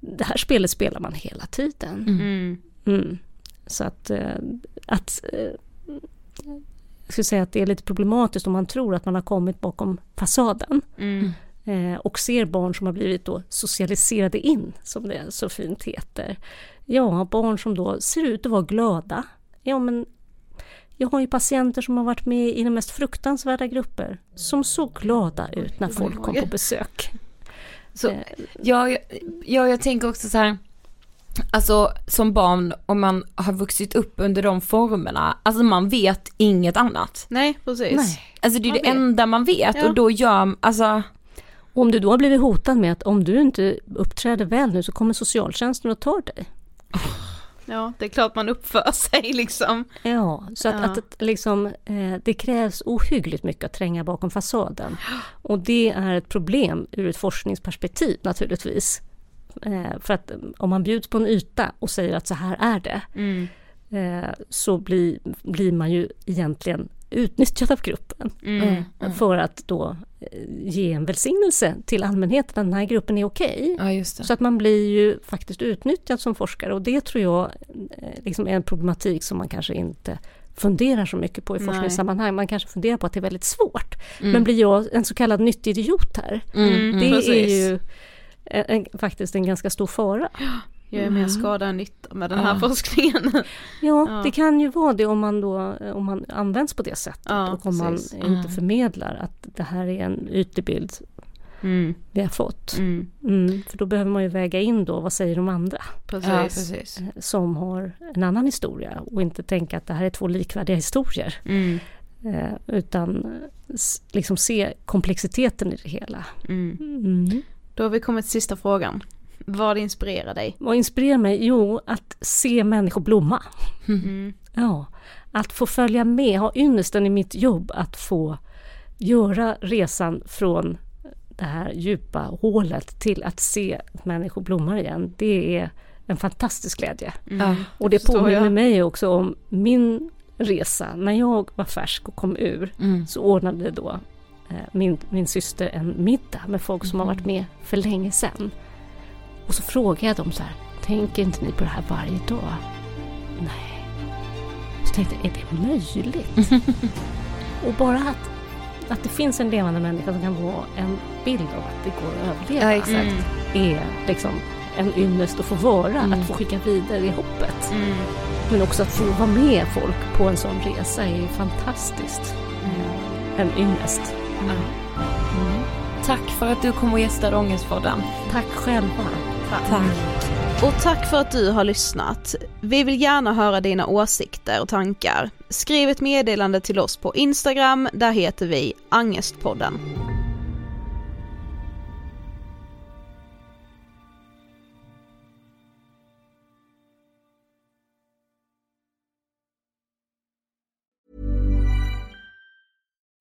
det här spelet spelar man hela tiden. Mm. Mm. Så att, eh, att eh, jag skulle säga att det är lite problematiskt om man tror att man har kommit bakom fasaden. Mm. Eh, och ser barn som har blivit då socialiserade in, som det så fint heter. Ja, barn som då ser ut att vara glada. Ja, men jag har ju patienter som har varit med i de mest fruktansvärda grupper, som såg glada ut när folk kom på besök. Så, ja, jag, ja, jag tänker också så här. Alltså som barn, om man har vuxit upp under de formerna, alltså man vet inget annat. Nej, precis. Nej. Alltså det är Man det vet. enda man vet Ja. och då gör, alltså Och om du då har blivit hotad med att om du inte uppträder väl nu så kommer socialtjänsten och tar dig. Ja, det är klart man uppför sig liksom. Ja, så att, Ja. att, att liksom, eh, det krävs ohyggligt mycket att tränga bakom fasaden. Och det är ett problem ur ett forskningsperspektiv naturligtvis. Eh, för att eh, om man bjuds på en yta och säger att så här är det, Mm. eh, så blir, blir man ju egentligen utnyttjad av gruppen. Mm. Eh, För att då ge en välsignelse till allmänheten att den här gruppen är okej. Ja, just det. Så att man blir ju faktiskt utnyttjad som forskare och det tror jag eh, liksom är en problematik som man kanske inte funderar så mycket på i Nej. forskningssammanhang. Man kanske funderar på att det är väldigt svårt. Mm. Men blir jag en så kallad nyttig idiot här? Mm, det mm. är ju en, faktiskt en ganska stor fara. Jag är mer skada än nytta med den här Ja. forskningen. Ja, Ja. det kan ju vara det om man då om man används på det sättet Ja, och om precis. man inte Mm. förmedlar att det här är en ytlig bild Mm. vi har fått. Mm. Mm, för då behöver man ju väga in då, vad säger de andra? Precis. Ja, precis. som har en annan historia och inte tänka att det här är två likvärdiga historier. Mm. Eh, utan liksom se komplexiteten i det hela. Mm. Mm. Då har vi kommit till sista frågan. Vad inspirerar dig? Vad inspirerar mig? Jo, att se människor blomma. Mm. Ja, att få följa med, ha ynnesten i mitt jobb att få göra resan från det här djupa hålet till att se människor blommar igen. Det är en fantastisk glädje. Mm. Och det påminner mig också om min resa. När jag var färsk och kom ur Mm. så ordnade då eh, min, min syster en middag med folk som har varit med för länge sedan. Och så frågade jag dem så här, tänker inte ni på det här varje dag? Nej. Så tänkte jag, är det möjligt? och bara att, att det finns en levande människa som kan vara en bild av att det går att överleva. Ja, exakt. Mm. är liksom en ynnest att få vara, Mm. att få skicka vidare i hoppet. Men också att få vara med folk på en sån resa är ju fantastiskt. Eh, En ynnest. Mm. Tack för att du kom och gästade Ångestpodden. Tack själva. Tack. Och tack för att du har lyssnat. Vi vill gärna höra dina åsikter och tankar. Skriv ett meddelande till oss på Instagram, där heter vi Angestpodden.